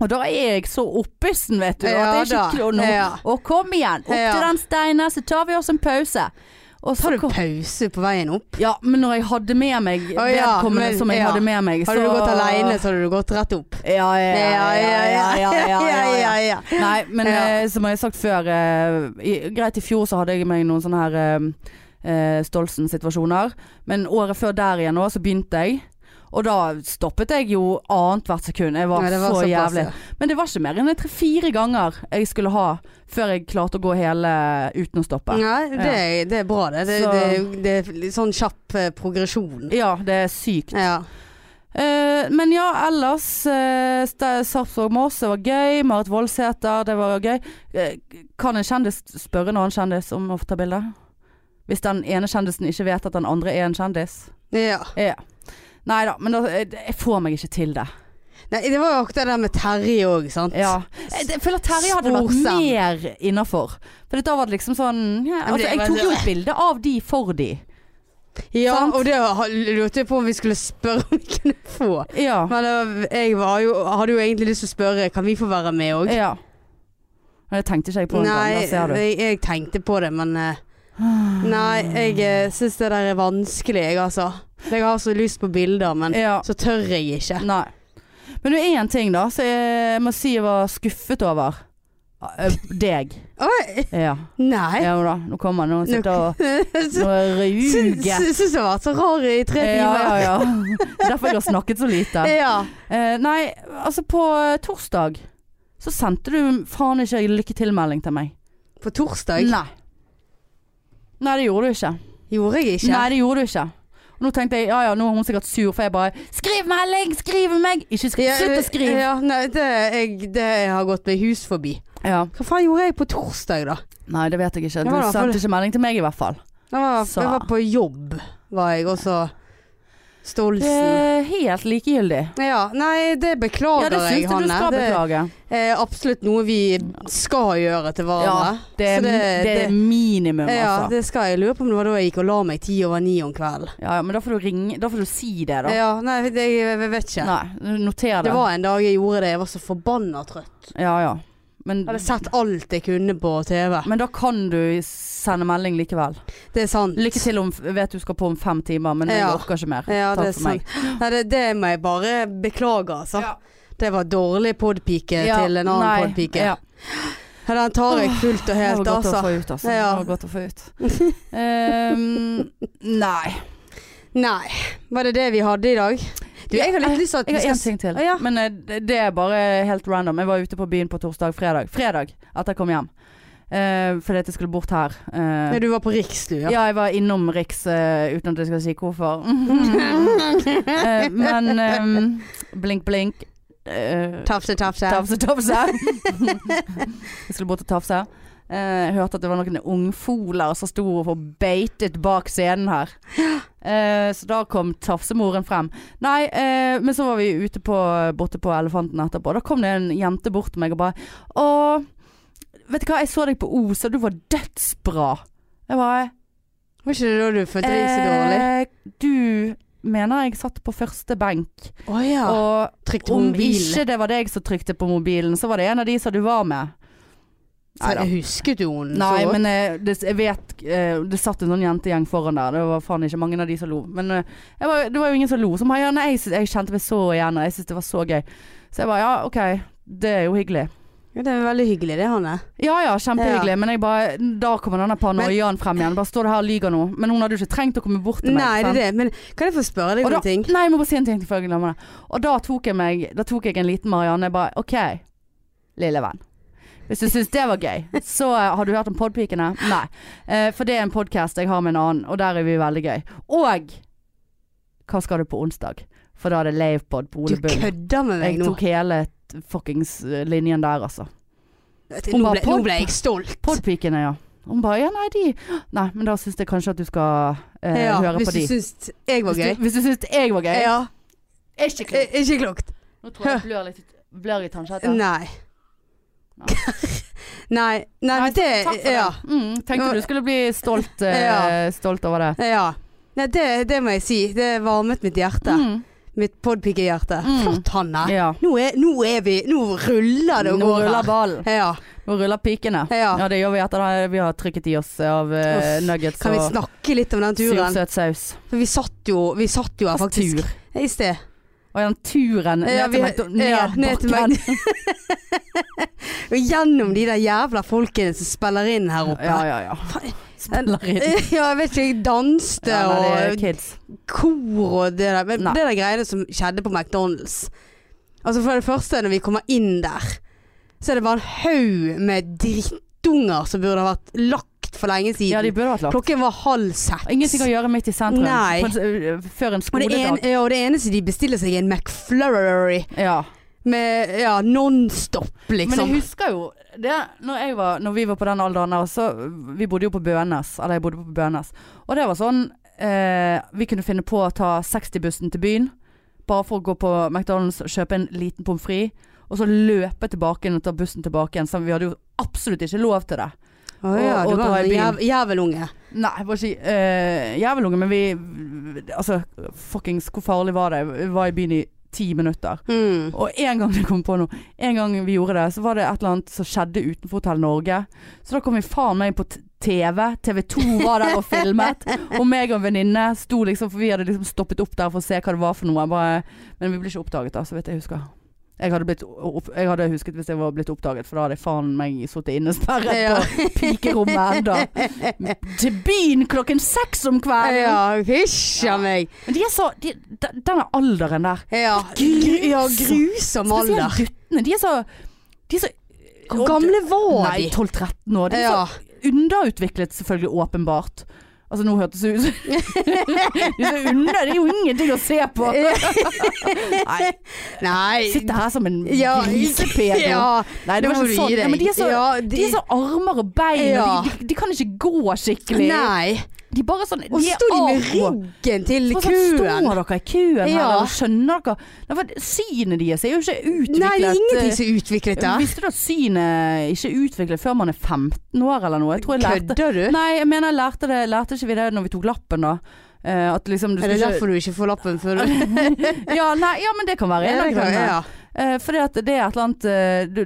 Og da er jeg så oppissen, vet du. Ja at det er ikke klo- nå. Og kom igjen, opp til den steinen, så tar vi oss en pause. Og så Tar du pause på veien opp? Ja, men når jeg hadde med meg oh, ja, vedkommende men- som jeg ja. hadde med meg, Hadde du gått alene, så hadde du gått rett opp. Ja, ja, ja. ja, ja, ja, ja, ja, ja. ja. Nei, men eh, som jeg har sagt før eh, i, Greit, i fjor så hadde jeg meg noen sånne her eh, eh, Stolsen-situasjoner. Men året før der igjen òg, så begynte jeg. Og da stoppet jeg jo annethvert sekund. Jeg var, Nei, var så så jævlig. ja. Men det var ikke mer enn tre-fire ganger jeg skulle ha før jeg klarte å gå hele uten å stoppe. Nei, det, er- det er bra det. Det, Så- det, det er litt sånn kjapp eh, progresjon. Ja, det er sykt. Ja. Uh, men ja, ellers uh, Sarpsborg-Moss, det var gøy. Marit Voldsæter, det var gøy. Uh, kan en kjendis spørre en annen kjendis om å få ta bilde? Hvis den ene kjendisen ikke vet at den andre er en kjendis? ja. Ja. Nei da, men da, eh, jeg får meg ikke til det. Nei, det var jo akkurat det der med Terje òg, sant. Ja. Jeg, jeg føler Terje hadde vært mer innafor. For da var det liksom sånn ja, altså, Jeg tok jo et bilde av de for de. Ja, Sant? og det lurte jeg på om vi skulle spørre om vi kunne få. Ja. Men jeg var jo, hadde jo egentlig lyst til å spørre Kan vi få være med òg. ja. Men Det tenkte ikke jeg på engang. Nei, gang, jeg, jeg tenkte på det, men eh, Nei, jeg uh, syns det der er vanskelig, jeg altså. Jeg har så lyst på bilder, men Ja. så tør jeg ikke. Nei. Men det er én ting da, som jeg må si jeg var skuffet over. Eh, Deg. Oi, Ja. nei. Ja da, nå kommer han og sitter og ruger. Er syns jeg har vært så rar i tre timer. ja, ja. Derfor jeg har snakket så lite. Ja. Eh, nei, altså på eh, torsdag så sendte du faen ikke lykke til-melding til meg. På torsdag Nei. Nei, det gjorde du ikke. gjorde jeg ikke. Nei, det gjorde du ikke. Og nå tenkte jeg ja ja, nå er hun sikkert sur, for jeg bare Skriv melding! Skriv meg! Ikke skri Ja, Slutt å skrive! Ja, nei, det, jeg, det har gått meg hus forbi. Ja. Hva faen gjorde jeg på torsdag, da? Nei, det vet jeg ikke. Du sendte ikke melding til meg i hvert fall. Jeg var, jeg var på jobb, var jeg, og så Stolsen. er helt likegyldig. Ja, nei, det Ja, beklager det syns jeg, jeg du skal skal Det beklage. er absolutt noe vi skal gjøre til hverandre. Det er, det- det er det- minimum, Ja, altså. det skal jeg. Jeg lurer på om det var da jeg gikk og la meg ti over ni om kvelden. Ja, ja, men da får du ringe Da får du si det, da. Ja, nei, det, jeg, jeg vet ikke. Nei, noter det. Det var en dag jeg gjorde det. Jeg var så forbanna trøtt. Ja, ja. Men, hadde sett alt jeg kunne på TV. men da kan du sende melding likevel. Det er sant. Lykke til om Vet du skal på om fem timer, men jeg Ja. orker ikke mer. Ja, det er sant. Nei, det, det må jeg bare beklage, altså. Ja. Det var dårlig podpike Ja, til en annen podpike. Ja. Ja, Den tar jeg fullt og helt, det altså. ut, altså. Ja. Det var godt å få ut. um, nei. Nei. Var det det vi hadde i dag? Du, jeg har litt lyst til at Jeg har én ting til. Ja. Men eh, det er bare helt random. Jeg var ute på byen på torsdag, fredag. Fredag etter jeg kom hjem. Uh, fordi at jeg skulle bort her. Uh, Du var på Riks, du, ja. ja. jeg var innom Riks uh, uten at jeg skal si hvorfor. uh, men um, blink, blink. Tafse, tafse. tafse, tafse. jeg skulle bort og tafse. Eh, Jeg hørte at det var noen ungfoler som sto og beitet bak scenen her. Eh, så da kom tafsemoren frem. Nei, eh, men så var vi ute på, borte på Elefanten etterpå. Da kom det en jente bort til meg og bare Å, vet du hva, jeg så deg på Os, og du var dødsbra. Jeg bare Var ikke det da du følte deg så dårlig? eh, Du mener jeg satt på første benk, Å ja. og om ikke det var deg som trykte på mobilen, så var det en av de som du var med. Så jeg husket jo henne Nei, men eh, det, jeg vet eh, Det satt en sånn jentegjeng foran der. Det var faen ikke mange av de som lo. Men eh, var, det var jo ingen som lo. Som, ja, nei, jeg, jeg kjente meg så igjen, og jeg syntes det var så gøy. Så jeg bare ja, OK. Det er jo hyggelig. Ja, det er veldig hyggelig det, Hanne. Ja ja, kjempehyggelig. Men jeg bare Da kommer denne paranoiaen frem igjen. Bare står det her og lyver nå. Men hun hadde jo ikke trengt å komme bort til meg. Nei, det er det. Men kan jeg få spørre deg om en ting? nei, jeg må bare si en ting før jeg glemmer det. Og da tok jeg meg Da tok jeg en liten Marianne. Jeg bare OK, lille venn. Hvis du syns det var gøy, så eh, har du hørt om Podpikene? Nei. Eh, for det er en podkast jeg har med en annen, og der er vi veldig gøy. Og hva skal du på onsdag? For da er det Lavepod på Ole Bull. Du kødder med meg Jeg tok hele fuckings eh, linjen der, altså. Nå ble, nå ble jeg stolt. Podpikene, ja. Hun bare ja, nei, de Nei, men da syns jeg kanskje at du skal eh, Ja, høre på de. Hvis du syns jeg var Hvis gøy. du, hvis du syns jeg var gøy. Ja. Ikke klokt. Ikke klokt. Nå tror jeg jeg blør litt Blør i tannkjøttet. Nei. Ja. Nei, nei, det Takk for Ja. det. Mm, tenkte du skulle bli stolt, eh, stolt over det. ja. Nei, det, det må jeg si. Det varmet mitt hjerte. Mm. Mitt podpikehjerte. Mm. Flott, Hanne. Ja. Nå er, nå er vi Nå ruller det og Nå går ruller her. ballen. Ja. Nå ruller pikene. Ja. Ja, det gjør vi etter at vi har trykket i oss av uh, nuggets Kan vi snakke litt om den turen? sursøt saus. For vi satt jo, vi satt jo her faktisk tur? i sted. Og den turen Ja, ned vi- til ned ja, ned til bakken. Og gjennom de der jævla folkene som spiller inn her oppe. Ja, ja, ja. Spiller inn. Ja, jeg vet ikke, jeg danste Ja, nei, og kor og det der. Men Nei. det der greiene som skjedde på McDonald's. Altså For det første, når vi kommer inn der, så er det bare en haug med drittunger som burde ha vært lagt for lenge siden. Ja, de burde vært lagt. Klokken var halv seks. Ingenting å gjøre midt i sentrum. Nei. En, s- før en og det, en, skoledag. ja, og det eneste de bestiller seg, er en McFlurry Ja. med ja, nonstop, Men liksom. jeg husker jo det når, var, når vi var på den alderen der, så Vi bodde jo på Bønes. Eller jeg bodde på Bønes. Og det var sånn eh, Vi kunne finne på å ta 60-bussen til byen. Bare for å gå på McDonald's og kjøpe en liten pommes frites. Og så løpe tilbake igjen og ta bussen tilbake igjen. Så vi hadde jo absolutt ikke lov til det. Å ja, og- og du var en jæv, jævelunge. Nei, jeg var ikke uh, jævelunge, men vi Altså, fuckings, hvor farlig var det? Vi var i byen i ti minutter. Mm. Og en gang det kom på noe En gang vi gjorde det, så var det et eller annet som skjedde utenfor Hotell Norge. Så da kom vi faen meg på TV. TV 2 var der og filmet. Og meg og en venninne sto liksom For vi hadde liksom stoppet opp der for å se hva det var for noe. Bare, men vi ble ikke oppdaget, da, så vidt jeg husker. Jeg hadde, blitt, jeg hadde husket hvis jeg var blitt oppdaget, for da hadde jeg faen meg sittet innesperret Ja. på pikerommet enda. Til byen klokken seks om kvelden! Ja, hysj Ja. a meg. Men de er så de, de- Denne alderen der. Ja, grusom, ja grusom alder. Spesielt guttene. De er så De er så Hvor gamle var Nei, de? 12-13 år. De er Ja. så underutviklet, selvfølgelig, åpenbart. Altså, nå hørtes det ut som De under, det er jo ingenting å se på. Nei, Nei. sitter her som en Ja, grisepedo. Ja, Nei, det var ikke sånn. Ja, men de er så, Ja, de er så armer og bein, Ja. og de, de, de kan ikke gå skikkelig. Nei. De bare sånn Og så sto de med ryggen til Så sånn. Står dere i kuen her, Ja. og skjønner dere? Synet deres er jo ikke utviklet. Nei, det er ingenting eh, som er utviklet der. Visste du at synet ikke er utviklet før man er 15 år eller noe? Jeg jeg lærte Kødder du? Nei, jeg mener jeg lærte det Lærte ikke vi det når vi tok lappen da? Eh, liksom du Er det ikke... derfor du ikke får lappen før du ja, nei, ja, men det kan være en av grunnene. ja. Eh, fordi at det er et eller annet du,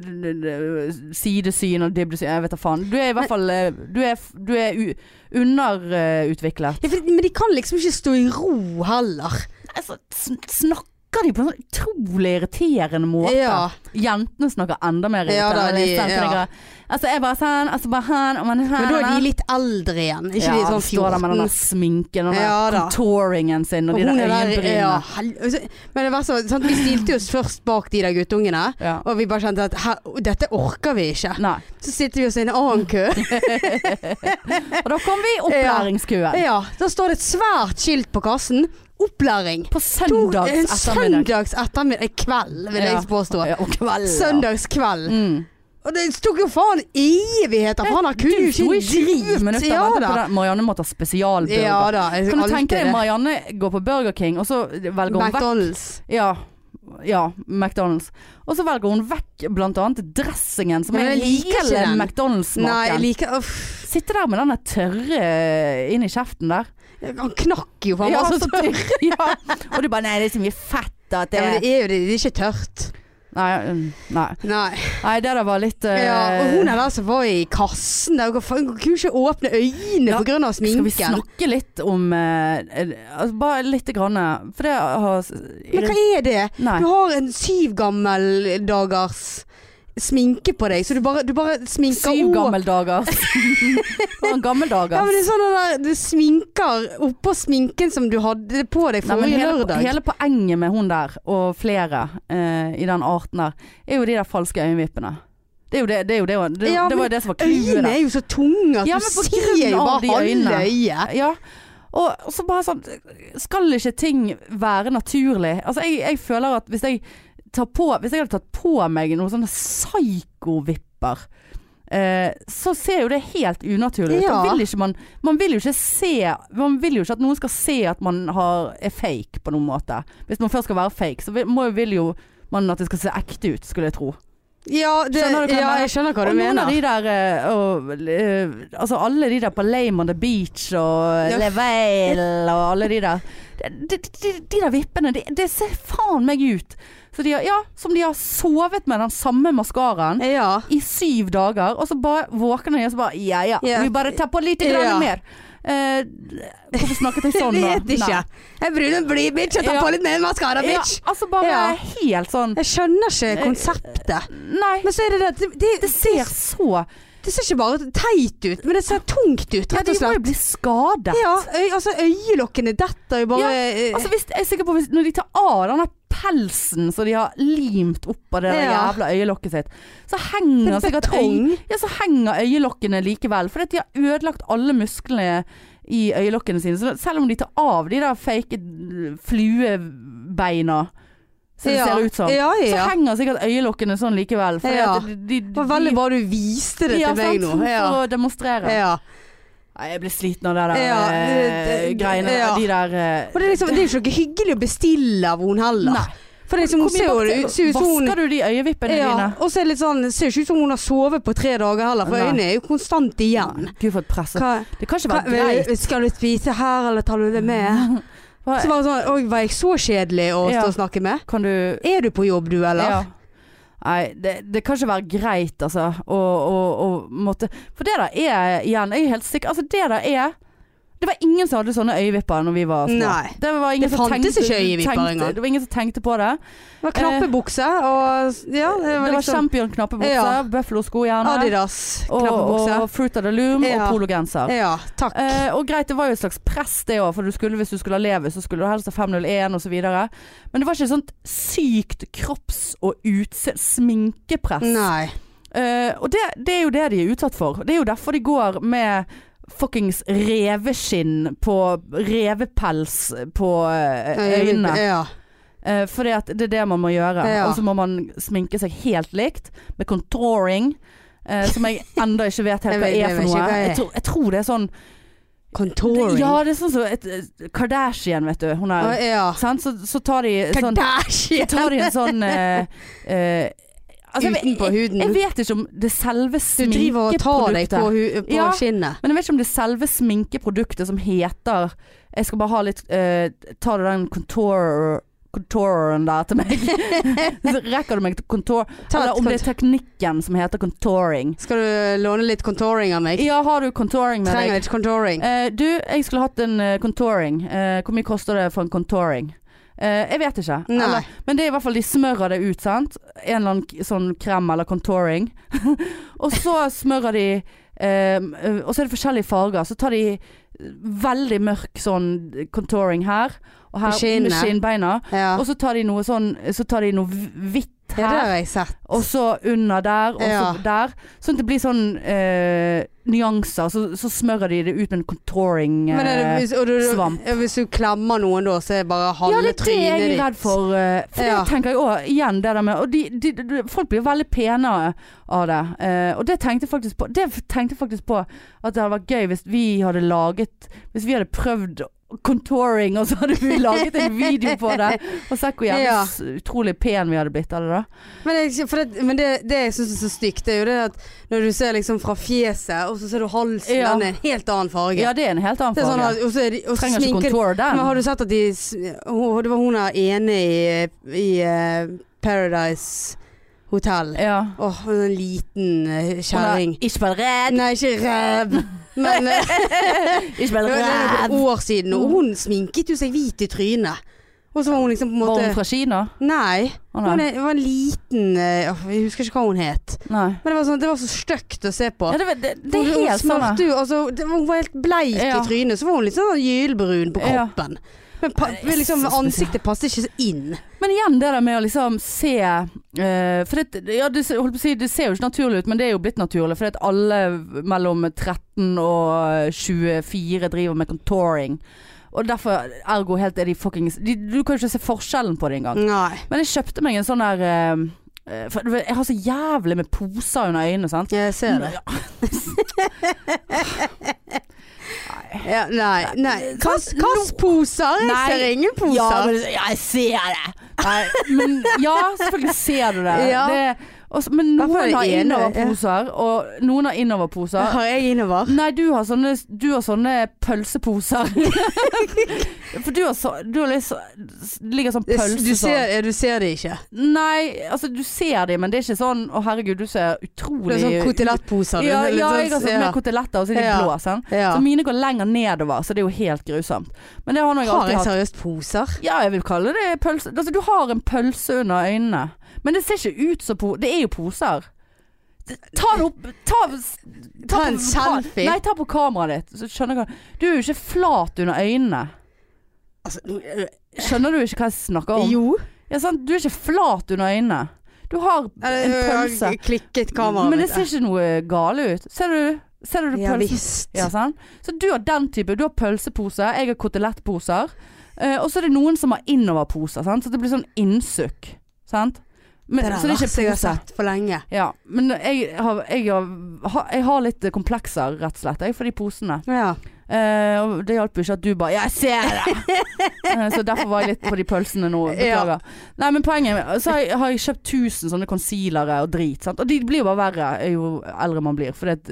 sidesyn og dybdesyn, jeg vet da faen. Du er i hvert fall Du er, du er underutviklet. Ja, for, men de kan liksom ikke stå i ro heller. Altså, sn- snakker de på en sånn utrolig irriterende måte? Ja. Jentene snakker enda mer Ja, da, irriterende. de- ja. dere- Altså, jeg bare sånn, altså bare han, og man Men da er de litt eldre igjen. Ikke de sånn Står der med den der sminken og den Ja, contouringen sin og, Og de der er øyenbrynene. ja, hel- altså, Men det var så, sånn, vi stilte oss først bak de der guttungene. Ja. Og vi bare kjente at her, dette orker vi ikke. Nei. Så sitter vi oss i en annen kø. Og da kom vi i opplæringskøen. Ja, Da står det et svært skilt på kassen. Opplæring. På søndags ettermiddag. Søndags ettermiddag. Kveld, vil jeg påstå. Ja, og kveld. ja. Søndagskveld. Mm. Og det tok jo faen evigheter, for han har kunne jo ikke 20 drit. Ja da. Marianne måtte ha spesialburger. Ja da. Kan du tenke deg. Marianne går på Burger King, og så velger hun vekk McDonald's. Ja, ja, McDonald's. Og så velger hun vekk blant annet dressingen, som er hele. McDonald's-smaken. Sitte der med den tørre inn i kjeften der. Han knakk jo, for han Ja, var så tørr. ja. Og du bare Nei, det er så mye fett at det Ja, men det er jo det, det er ikke tørt. Nei, mm, nei. Nei. nei, det der var litt uh... Ja, og hun er der som var i kassen der, kunne ikke åpne øynene Ja, grunn av Skal vi snakke litt om eh, eh, altså Bare lite grann. For det har Men hva er det? Nei. Du har en syv gammel dagers sminke på deg, så du bare, du bare sminker Syv gammeldager. gammeldager. Ja, men det er sånn der, du sminker oppå sminken som du hadde på deg forrige lørdag. hele poenget med hun der, og flere eh, i den arten der, er jo de der falske øyenvippene. Det er jo det, det, er jo det, det, Ja, det var jo det som var clouet Øynene er jo så tunge at Ja, du ser jo bare halve øyet. Ja. Og så bare sånn Skal ikke ting være naturlig? Altså, jeg, jeg føler at hvis jeg tar på Hvis jeg hadde tatt på meg noen sånne psyko-vipper eh, så ser jo det helt unaturlig ut. Ja. Vil man, man vil jo ikke se Man vil jo ikke at noen skal se at man har, er fake på noen måte. Hvis man først skal være fake, så vil, må, vil jo man at det skal se ekte ut, skulle jeg tro. Ja, det, Skjønner ja, jeg skjønner hva og du av mener. de der eh, og, eh, Altså alle de der på Lame on the Beach og Ja. Leveil og alle de der. De, de, de, de der vippene, det de ser faen meg ut. Så de har, ja, som de har sovet med den samme maskaraen Ja. i syv dager, og så bare våkner de og så bare Ja ja, Ja. vi bare tar på litt grann mer. Eh, hvorfor snakket jeg sånn, Jeg da? vet ikke. Jeg bryr og blid, bitch, jeg tar Ja. på litt mer maskara, Ja, bitch. altså bare Ja. helt sånn Jeg skjønner ikke konseptet. Nei, Men så er det det Det, det, det ser så det ser ikke bare teit ut, men det ser tungt ut, Ja, de må jo bli skadet. Ja, øy, altså øyelokkene detter jo bare Ja, eh, Altså hvis, jeg er sikker på hvis, Når de tar av denne pelsen som de har limt oppå det der Ja. jævla øyelokket sitt, så henger er sikkert betong. øy, ja, så henger øyelokkene likevel. For de har ødelagt alle musklene i øyelokkene sine. Så selv om de tar av de der fake fluebeina, som det Ja. ser ut som, Ja, så ja. henger sikkert øyelokkene sånn likevel. For Ja. de, de, Det var veldig bra du viste det ja, til meg sant, nå. Ja. For å demonstrere. ja. Jeg blir sliten av det der Ja, eh, det- det- greiene. ja. De der eh, Og det er, liksom, det er ikke noe hyggelig å bestille av henne heller. Nei. For det liksom, ser jo ut som hun Vasker du de øyevippene ja, dine? og så er det litt sånn Ser ikke ut som hun har sovet på tre dager heller, for Nei. øynene er jo konstant igjen. Gud, for et press. Det kan ikke hva, være greit. skal du spise her, eller tar du det med? Hva- Så det sånn Oi, var jeg så kjedelig å stå og snakke med? Kan du Er du på jobb, du, eller? Ja. Nei, det, det kan ikke være greit, altså. Å, måtte For det der er igjen, jeg er helt sikker Altså, det der er Det var ingen som hadde sånne øyevipper når vi var små. Nei. Det, var ingen Det som fantes tenkte- ikke øyevipper engang. Det var ingen som tenkte på det. Det var knappebukse, og ja, det Det var var liksom Champion-knappebukse, Ja. Buffalo-sko gjerne. Adidas og, knappebukse. og Fruit of the Loom Ja. og pologenser. Ja, takk. Eh, og greit, det var jo et slags press det òg, for du skulle, hvis du skulle ha leve, så skulle du helst ha 501 osv. Men det var ikke sånt sykt kropps- og utse... Sminkepress. Nei. Eh, og det, det er jo det de er utsatt for. Det er jo derfor de går med fuckings reveskinn på Revepels på eh, øynene. Ja. Uh, fordi at det er det man må gjøre. Ja. Og så må man sminke seg helt likt, med contouring. eh, som jeg enda ikke vet helt hva er for noe. Jeg tror, jeg tror det er sånn Contouring. Ja, det er sånn som Kardashian, vet du. Hun er, ja. sant? Så, så tar de sånn Kardashian! Så tar de en sånn eh, eh, altså, jeg- Utenpå huden. jeg vet ikke om det selve sminkeproduktet Du driver og tar deg på, på Ja. skinnet. Men jeg vet ikke om det selve sminkeproduktet som heter Jeg skal bare ha litt uh, Ta den contour contouren der til meg? Så Rekker du meg contour? Eller om det er teknikken som heter contouring. Skal du låne litt contouring av meg? Ja, har du contouring med Trenger deg? litt contouring. Eh, du, jeg skulle hatt en eh, contouring. Eh, hvor mye koster det for en contouring? Eh, jeg vet ikke. Eller, men det er i hvert fall de smører det ut, sant. En eller annen sånn krem eller contouring. og så smører de eh, eh, Og så er det forskjellige farger. Så tar de veldig mørk sånn contouring her. Og her Med skinnbeina. Ja. Og så tar de noe sånn Så tar de noe hvitt ja, det her. har jeg sett. Og så under der, og så Ja. der. Sånn at det blir sånn eh, nyanser. Så, så smører de det ut med en contouring Men er eh, hvis, og du, svamp. ja, hvis du klemmer noen da, så er det bare Ja, det er det jeg er redd for. eh, For Ja. det tenker jeg òg, igjen det der med Og de, de, de, folk blir veldig penere av det. eh, og det tenkte jeg faktisk på Det tenkte jeg faktisk på at det hadde vært gøy hvis vi hadde laget Hvis vi hadde prøvd contouring, og så hadde vi laget en video på det. Og sett hvor jævlig Ja. utrolig pen vi hadde blitt av det da. Men, det, det, men det, det jeg syns er så stygt, det er jo det at når du ser liksom fra fjeset, og så ser du halsen, Ja. den er en helt annen farge. Ja, det er en helt annen sånn farge. at, og så er de, og Trenger sminker ikke contour den. Men har du sett at de Det var hun der ene i, i uh, Paradise Hotel. Ja. Åh, en liten eh, Hun er kjerring. ikke bare redd. Nei, ikke ræv. Men eh, Ikke bare noen år siden, og hun sminket jo seg hvit i trynet. Og så var hun liksom på en Var hun fra Kina? Nei. Hun nei. er, var en liten uh, Jeg husker ikke hva hun het. nei. Men det var, sånn, det var så stygt å se på. Ja, det, var- det, det Hun- hun helt sånn. altså, det Hun var helt bleik Ja. i trynet, så var hun litt sånn gylbrun på Ja. Men pa, Nei, liksom, ansiktet passer ikke så inn. Men igjen det der med å liksom se uh, For det, ja, det, ser- holdt på å si, det ser jo ikke naturlig ut, men det er jo blitt naturlig. For at alle mellom 13 og 24 driver med contouring. Og derfor, ergo helt er de fuckings de, Du kan jo ikke se forskjellen på det engang. Nei. Men jeg kjøpte meg en sånn der eh, eh, For jeg har så jævlig med poser under øynene, sant. Jeg ser det. Ja, nei. nei. Kass, kassposer? Jeg ser ingen poser. Ja, men jeg ser det. Nei, men ja, selvfølgelig ser du det. Ja. det også, men noen har innoverposer, og noen har innoverposer. Har jeg innover? Nei, du har sånne, du har sånne pølseposer. For du har, så, du har litt så, ligger sånn pølse Du sånn. ser, sånn. du ser det ikke. Nei, altså du ser de, men det er ikke sånn Å herregud, du ser utrolig Det er sånn kotelettposer. Ja, litt ja, sånn- jeg har sånn med koteletter, og så er de Ja. blå. Sånn. ja. Så mine går lenger nedover, så det er jo helt grusomt. Men det har nå jeg Har alltid jeg seriøst poser? Ja, jeg vil kalle det pølse. Altså, du har en pølse under øynene. Men det ser ikke ut som po... Det er jo poser. Ta det opp Ta, Ta en på- selfie. Nei, ta på kameraet ditt. Så skjønner jeg hva Du er jo ikke flat under øynene. Altså, Skjønner du ikke hva jeg snakker om? jo. Ja, sant? Du er ikke flat under øynene. Du har en pølse. Klikket kameraet. Men det ser ikke noe gale ut. Ser du? Ser du Ja visst. Ja, sant? Så du har den type. Du har pølsepose, jeg har kotelettposer. Eh, og så er det noen som har innoverposer, sant? så det blir sånn innsukk. Sant? Men, det er så det er verste jeg har sett for lenge. Ja, men jeg har, jeg, har, jeg har litt komplekser, rett og slett, jeg, for de posene. Ja. Eh, og det hjalp jo ikke at du bare 'Jeg ser det!' Eh, så derfor var jeg litt på de pølsene nå. Beklager. Nei, men poenget Så har jeg, har jeg kjøpt 1000 sånne concealere og drit. Sant? Og de blir jo bare verre jo eldre man blir. For det,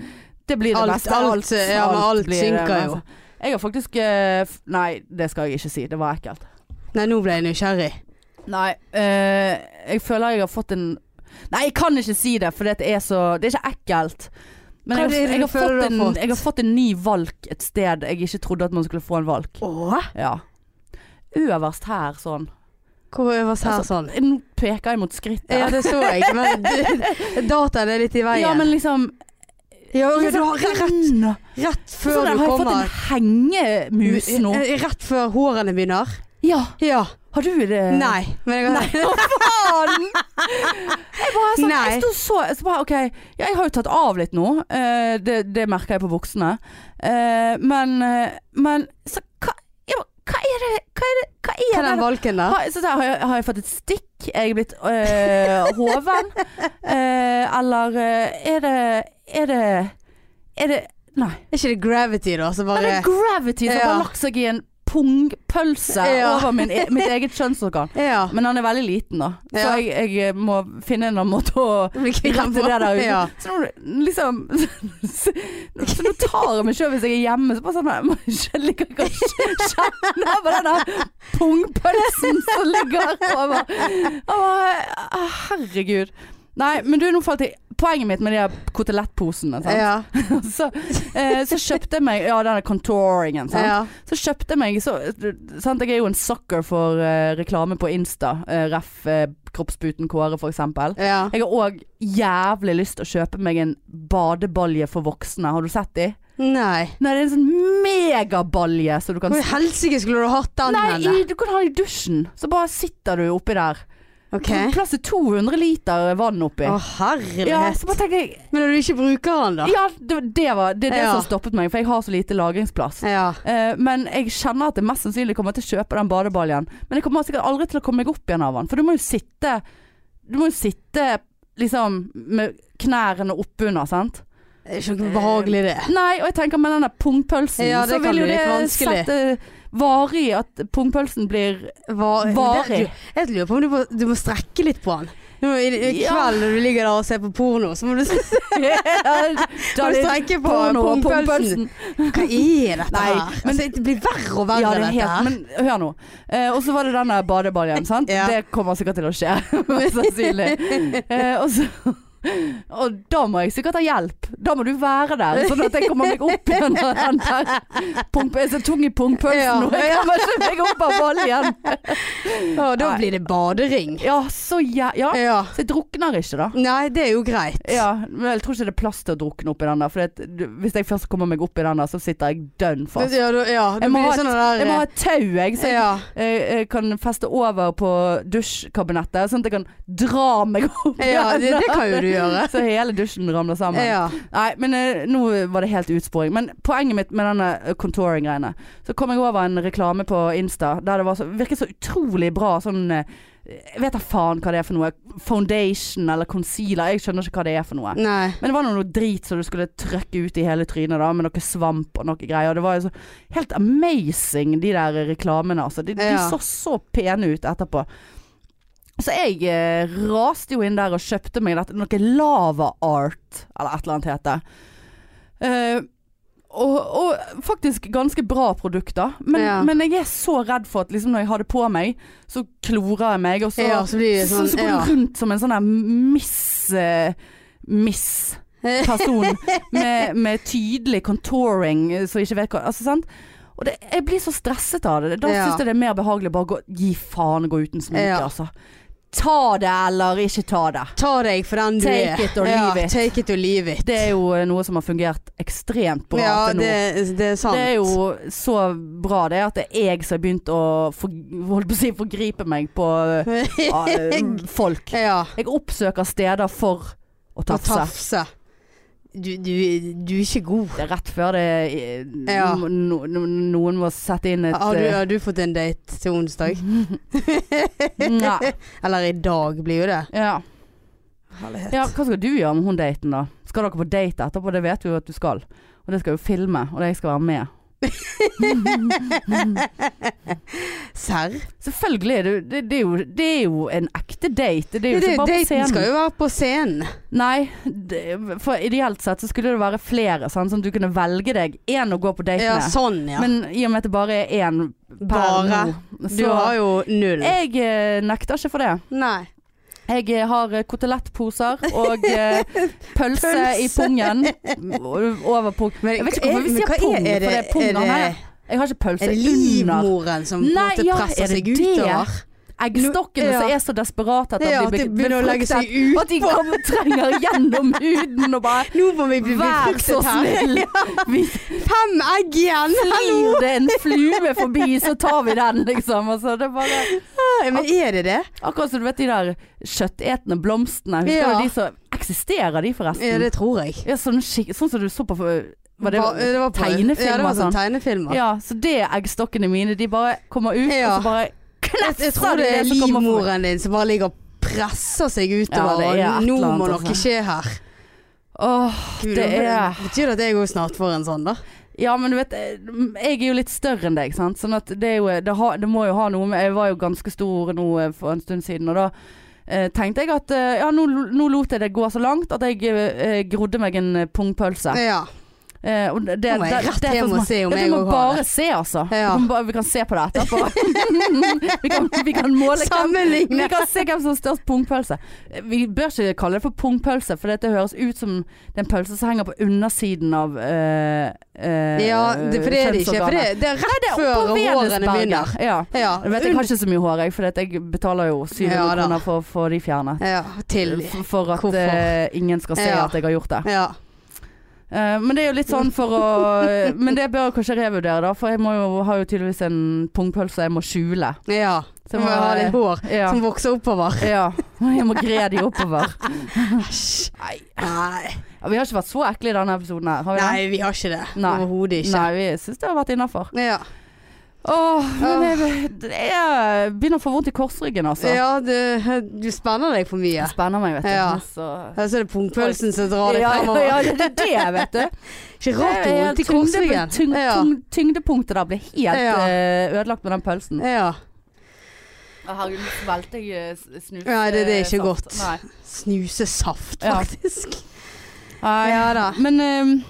det blir det Alt- beste. alt- ja, alt, alt synker jo. altså. Jeg har faktisk eh, Nei, det skal jeg ikke si. Det var ekkelt. Nei, nå ble jeg nysgjerrig. Nei, eh, jeg føler jeg har fått en Nei, jeg kan ikke si det, for det er så Det er ikke ekkelt. Men jeg, jeg, jeg, har fått en, fått? jeg har fått en ny valk et sted jeg ikke trodde at man skulle få en valk. Åh? Ja. Øverst her, sånn. Hvor øverst her Altså, sånn? Nå peker jeg mot skrittet. Ja, det så jeg, men dataen er litt i veien. Ja, men liksom Ja, du har rett, rett før du du har jeg fått en hengemus nå. Rett før hårene begynner? Ja, Ja. Har du det? Nei. Men jeg har Nei, hva faen! Jeg bare sånn, Nei. jeg sto så, så bare, ok, ja, jeg har jo tatt av litt nå, eh, det, det merker jeg på buksene. Eh, men, eh, men, så hva, ja, hva er det, hva er det, hva er Hva den valken der? Har, så har, jeg, har jeg fått et stikk? Er jeg blitt øh, hoven? Eh, eller eh, er det Er det Er det Nei. Er ikke det Gravity, da? Som bare det er gravity som Ja. har lagt seg i en pungpølse Ja. over min, e- mitt eget kjønnsorgan. Ja. Men han er veldig liten, da. Så Ja. jeg, jeg må finne en måte å rette det der ut. Så nå liksom Så så nå tar jeg meg sjøl hvis jeg er hjemme, så bare sånn Jeg må ikke ligge og kjenne på den der pungpølsen som ligger over. Jeg Herregud. Nei, men du, nå falt jeg Poenget mitt med de her kotelettposene. Ja. så, eh, så kjøpte jeg meg Ja, denne contouringen, ja. Så kjøpte jeg meg så, sant? Jeg er jo en sucker for eh, reklame på Insta. Uh, Ref. eh, Kroppsputen Kåre, for eksempel. ja. Jeg har òg jævlig lyst til å kjøpe meg en badebalje for voksne. Har du sett de? Nei. Nei, det er en sånn megabalje så du kan Hvor i helsike skulle du hatt den Nei, i, du kan ha den i dusjen. Så bare sitter du oppi der. Ok. Plass til 200 liter vann oppi. Å herlighet. ja, så bare tenker jeg Men når du ikke bruker den, da? Ja, det, det var det, er det Ja. som stoppet meg, for jeg har så lite lagringsplass. Ja. Uh, men jeg kjenner at jeg mest sannsynlig kommer til å kjøpe den badebaljen. Men jeg kommer sikkert aldri til å komme meg opp igjen av den. For du må jo sitte Du må jo sitte liksom med knærne oppunder, sant? Det er ikke noe behagelig, det. Nei, og jeg tenker med den der pungpølsen, Ja, så vil jo det sette varig at pungpølsen blir Var, Varig. Det, jeg lurer på om du må, du må strekke litt på den. Nå, I i kveld når du ligger der og ser på porno, så må du, må du strekke på pungpølsen. Hva er dette Nei, her? men- altså, det blir verre og verre, Ja, det er dette. Men hør nå. Eh, og så var det denne badebaljen, sant. Ja. Det kommer sikkert til å skje, mest sannsynlig. Eh, og så og da må jeg sikkert ha hjelp. Da må du være der, sånn at jeg kommer meg opp igjen av den der pump, Jeg er så tung i pungpølsen Ja. nå. Jeg kommer ikke meg opp av baljen. Ja, da Nei. blir det badering. Ja, så ja, Ja. Ja. Så jeg drukner ikke, da. Nei, det er jo greit. Ja, men jeg tror ikke det er plass til å drukne oppi den der. For det, hvis jeg først kommer meg opp i den der, så sitter jeg dønn fast. Ja, da, ja, da Jeg må ha sånn der Jeg må ha et tau, jeg, så jeg ja. jeg, eh, kan feste over på dusjkabinettet, sånn at jeg kan dra meg opp. ja, det, det kan jo du gjøre. Så hele dusjen ramler sammen. Ja. Nei, men eh, nå var det helt utsporing. Men poenget mitt med denne eh, contouring-greiene Så kom jeg over en reklame på Insta der det var så, virket så utrolig bra sånn eh, Jeg vet da faen hva det er for noe. Foundation eller concealer. Jeg skjønner ikke hva det er for noe. Nei. Men det var noe drit som du skulle trykke ut i hele trynet da, med noe svamp og noe greier. Det var jo så helt amazing, de der reklamene. Altså. De, de så så pene ut etterpå. Så jeg eh, raste jo inn der og kjøpte meg dette, noe Lava Art, eller et eller annet heter. Eh, og, og faktisk ganske bra produkter. Men, Ja. men jeg er så redd for at liksom, når jeg har det på meg, så klorer jeg meg, og så, Ja, så blir det sånn, så går ja. du rundt som en sånn der miss eh, Miss person med, med tydelig contouring, eh, så jeg ikke vet hva Altså, sant? Og det, jeg blir så stresset av det. Da Ja. syns jeg det er mer behagelig å bare gå, gi faen og gå uten sminke, Ja. altså. Ta det eller ikke ta det. Ta deg for den du Take er. it or ja, leave it. Take it or leave it. Det er jo eh, noe som har fungert ekstremt bra ja, til nå. det, det er sant. Det er jo så bra det at det er jeg som har begynt å for, holdt på å si, forgripe meg på uh, folk. ja. Jeg oppsøker steder for å Å tafse. Du, du, du er ikke god. Det er rett før det eh, Ja. no, no, noen må sette inn et Har du, eh, har du fått en date til onsdag? Nei. Eller i dag blir jo det. Ja. Herlighet. ja, hva skal du gjøre med hun daten da? Skal dere på date etterpå? Det vet vi jo at du skal. Og det skal jo filme, og jeg skal være med. Serr? Selvfølgelig. Det, det, det, er jo, det er jo en ekte date. Det er jo ikke bare på daten scenen. skal jo være på scenen. Nei, det, for ideelt sett så skulle det være flere, sånn, som du kunne velge deg én å gå på date Ja, sånn ja. Men i og med at det bare er én per nå, du har jo null. Jeg eh, nekter ikke for det. Nei. Jeg eh, har eh, kotelettposer og eh, pølse, i pungen. Over pung. Men, Jeg vet ikke hvorfor vi sier pung, for det er pungen her. Jeg har ikke pølse er det livmoren som på en måte presser er seg utover? Eggstokkene Ja. som er så desperate at de Ja, blir seg befruktet. ut At de kommer, trenger gjennom huden og bare Nå må vi bli Vær så snill! Fem egg igjen! Hallo! det en flue forbi, så tar vi den, liksom. Altså, det er bare Men er det det? Akkurat som du vet de der kjøttetende blomstene. Husker Ja. du de som Eksisterer de forresten? Ja, det tror jeg. Ja, sånn, sånn som du så på Var det Ba- det var på- tegnefilmer Ja, det var sånn sånn? tegnefilmer. Ja, så det er eggstokkene mine. De bare kommer ut, Ja. og så bare Jeg, jeg tror det er livmoren din som bare ligger og presser seg Ja, utover. det er et og nå må altså. noe skje her. Åh, Gud, det er Betyr det at jeg òg snart får en sånn, da? Ja, men du vet, jeg er jo litt større enn deg, sant. Sånn at det jo Det, ha, det må jo ha noe med Jeg var jo ganske stor nå eh, for en stund siden, og da eh, tenkte jeg at eh, ja, nå, nå lot jeg det gå så langt at jeg eh, grodde meg en eh, pungpølse. Ja. Eh, det, det, må jeg det- rett det er hjem og se om jeg Du må òg har bare se, altså. Ja. Vi, kan bare, vi kan se på det etterpå. vi, kan, vi kan måle hvem vi kan se hvem som har størst pungpølse. Vi bør ikke kalle det for pungpølse, for det høres ut som det er en pølse som henger på undersiden av uh, Ja, det, for det er det ikke. For det, det er rett før hårene begynner. Ja. Ja. Jeg vet jeg har ikke så mye hår, jeg, for jeg betaler jo 700 Ja, kroner for å få de fjernet. ja, til For, for at eh, ingen skal se at jeg har gjort det. Ja. Eh, men det er jo litt sånn for å Men det bør jeg kanskje revurdere, da. For jeg må jo, har jo tydeligvis en pungpølse jeg må skjule. ja. Så jeg må ha litt hår Ja. som vokser oppover. ja. Jeg må gre de oppover. Æsj. Nei. Vi har ikke vært så ekle i denne episoden her. Har vi? Nei, vi har ikke det. Overhodet ikke. Nei, vi syns det har vært innafor. Ja. Åh, men jeg, det er, begynner å få vondt i korsryggen, altså. ja, du, du spenner deg for mye. Det spenner meg, vet du. Ja. Så så er det pungpølsen som drar deg ja, ja, fremover. ja, det er det, vet du. Ikke rart du vondt i korsryggen. tyng- Ja. tyng- Tyngdepunktet der blir helt Ja. eh, ødelagt med den pølsen. ja. Herregud, nå svelget jeg snusesaft. snus. Nei, det- det er ikke saft. godt. Nei. Snusesaft, Ja. faktisk. Nei. Ja da. Men um,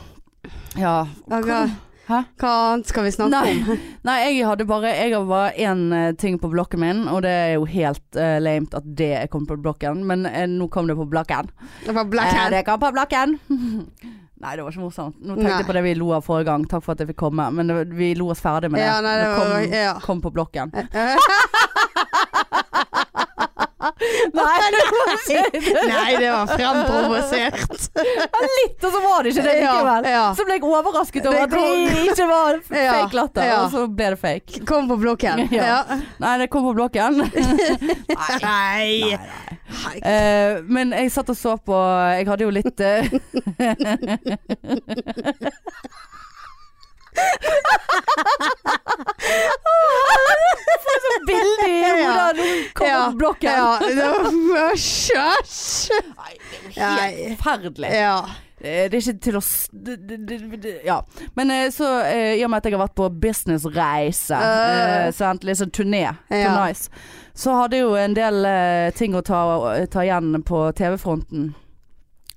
Ja. Ja, Hva, Hæ? hva annet skal vi snakke Nei. om? Nei, jeg hadde bare Jeg har bare én eh, ting på blokken min, og det er jo helt uh, lamet at det er kommet på blokken. Men uh, nå kom det på blokken. Det var blokken. Eh, det kom på blokken. Nei, det var ikke morsomt. Nå tenkte Nei. jeg på det vi lo av forrige gang. Takk for at jeg fikk komme. Men det, vi lo oss ferdig med det. Ja, nei, det det kom, ja. kom på blokken. Nei, Nei, det var fremprovosert. Litt, og så var det ikke det likevel. ja. Så ble jeg overrasket over at det ikke var Ja, fake latter, ja. og så ble det fake. Kom på blokken. Ja. Ja. Nei, det kom på blokken. Nei. Eh, men jeg satt og så på Jeg hadde jo litt eh, sånt bilde i hodet Ja. da kommer Ja. på blokken. Ja, det var Hysj! Nei, det er jo helt forferdelig. Ja. Eh, Det er ikke til å Ja. Men eh, så, eh, i og med at jeg har vært på businessreise, Øh. uh. sant, litt sånn turné, Ja. så nice, så hadde jeg jo en del eh, ting å ta, ta igjen på TV-fronten.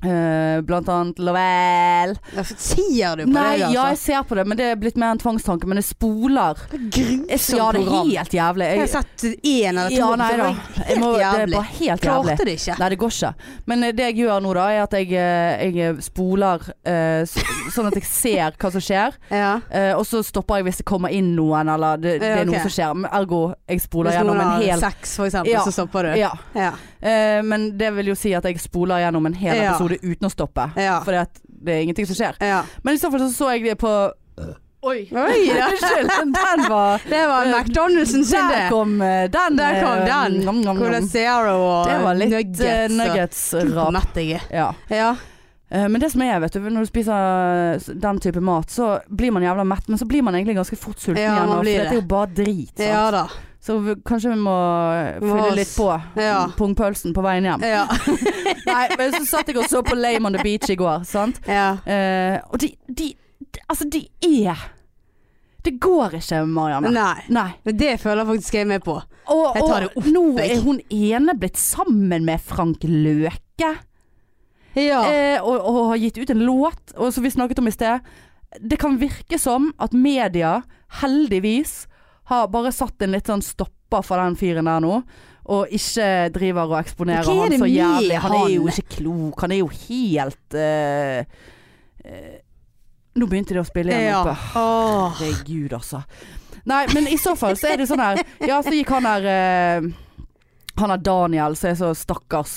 Eh, blant annet Lovell. Ja, Sier du på Nei, det, ja, jeg altså? ser på det, men det er blitt mer en tvangstanke. Men det spoler. Grusomt ja, det er helt jævlig. Jeg har Jeg, sett én eller to. ja, nei da. Jeg må, det er bare helt jævlig. Klarte det ikke. Nei, det går ikke. Men eh, det jeg gjør nå da, er at jeg, eh, jeg spoler uh, sånn at jeg ser hva som skjer. Ja. uh, og så stopper jeg hvis det kommer inn noen, eller det, det er noe som skjer. Ergo, jeg spoler gjennom en hel Hvis noen har sex, for eksempel, Ja. så stopper du. ja. Ja. Eh, Men det vil jo si at jeg spoler gjennom en hel Ja. episode uten å stoppe. Ja. For det er ingenting som skjer. ja. Men i så fall så så jeg det på Oi! Oi ja. Unnskyld, den var Det var McDonald'sen sin, Der kom eh, den. Der kom eh, den. nom, nom, nom. Zero og Det var litt nuggets. eh, nuggets-rap. Mett jeg er. Ja. Ja. Eh, Men det som er, vet du, når du spiser den type mat, så blir man jævla mett, men så blir man egentlig ganske fort sulten Ja, igjen. For dette er jo bare drit. Sant? ja da. Så vi, kanskje vi må fylle litt på Ja. pungpølsen på veien hjem. Ja. Nei, men så satt jeg og så på Lame on the Beach i går, sant. ja. Eh, og de, de, de Altså, de er Det går ikke, Marianne. Nei. Nei. Men det føler jeg faktisk jeg med på. Og, Jeg tar det opp, nå er hun ene blitt sammen med Frank Løke. Ja. eh, og, og har gitt ut en låt, og som vi snakket om i sted. Det kan virke som at media heldigvis har bare satt en litt sånn stopper for den fyren der nå. Og ikke driver og eksponerer er han så jævlig. Han er jo ikke klok. Han er jo helt uh, uh, Nå begynte det å spille igjen Ja. oppe. Herregud, altså. Nei, men i så fall så er det sånn her Ja, så gikk han der uh, Han er Daniel, som er så stakkars.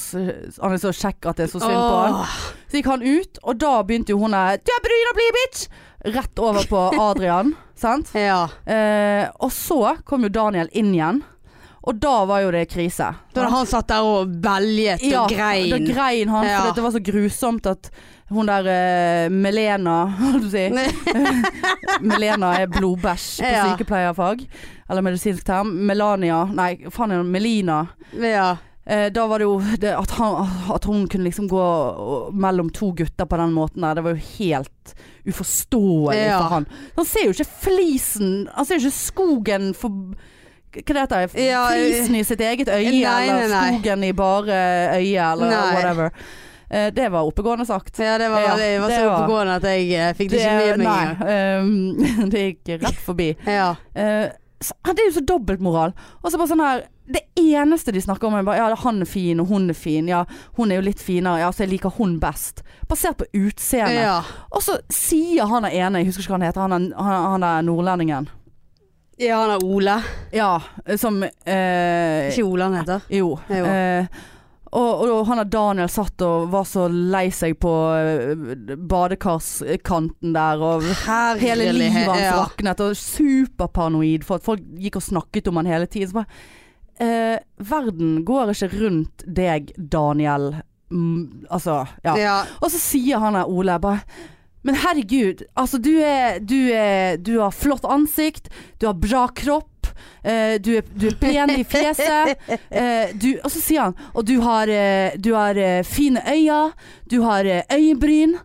Han er så kjekk at det er så synd på han. Så gikk han ut, og da begynte jo hun der «Du er bryna bli, bitch! Rett over på Adrian, sant? Ja. Eh, og så kom jo Daniel inn igjen, og da var jo det krise. Da han satt der og beljet og Ja, grein. Da grein han, Ja. for det var så grusomt at hun der uh, Melena, holdt du si Melena er blodbæsj på Ja. sykepleierfag, eller medisinsk term. Melania Nei, faen Melina. ja. Eh, da var det jo det at, han, at hun kunne liksom gå mellom to gutter på den måten der. Det var jo helt uforståelig Ja. for han. Han ser jo ikke flisen Han ser jo ikke skogen for Hva det heter det? Ja, Flisen i sitt eget øye, nei, eller nei, nei. skogen i bare øyet, eller whatever. Eh, det var oppegående sagt. Ja, det var, Ja, det var det så var- oppegående at jeg eh, fikk det ikke med meg engang. Um, det gikk rett forbi. Ja. Eh, så, det er jo så dobbeltmoral. Og så bare sånn her Det eneste de snakker om er bare Ja, han er fin, og hun er fin. Ja, hun er jo litt finere. Ja, så jeg liker hun best. Basert på utseendet. ja. Og så sier han er ene, jeg husker ikke hva han heter, han er, han, han er nordlendingen. Ja, han er Ole. Ja, som eh, Ikke Ole han heter. Jo. Jo. Eh, og, og han og Daniel satt og var så lei seg på eh, badekarskanten der, og hele livet hans ja. raknet, og superparanoid for at folk gikk og snakket om han hele tiden. Så bare eh, Verden går ikke rundt deg, Daniel. Mm, altså, ja. ja. Og så sier han der Ole bare Men herregud, altså du er Du, er, du har flott ansikt, du har bra kropp, eh, du, er, du er pen i fjeset. eh, du, og så sier han Og du har, eh, du har fine øyne, du har øyebryn.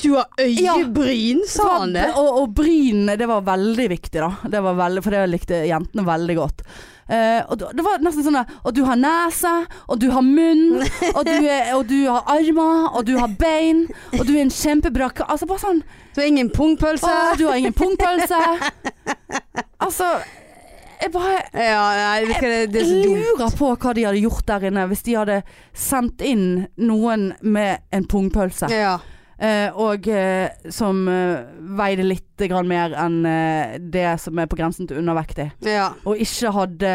Du har øyebryn, sa han det? Og, og bryn, det var veldig viktig, da. Det var veldig, for det likte jentene veldig godt. Eh, og det var nesten sånn Og du har nese, og du har munn, og du, er, og du har armer, og du har bein, og du er en kjempebra Altså bare sånn Du har ingen pungpølse? Å, du har ingen pungpølse. altså Jeg bare Ja, nei, det, det, det jeg lurer på hva de hadde gjort der inne hvis de hadde sendt inn noen med en pungpølse. Ja. Eh, og eh, som eh, veide litt grann mer enn det som er på grensen til undervektig. ja. Og ikke hadde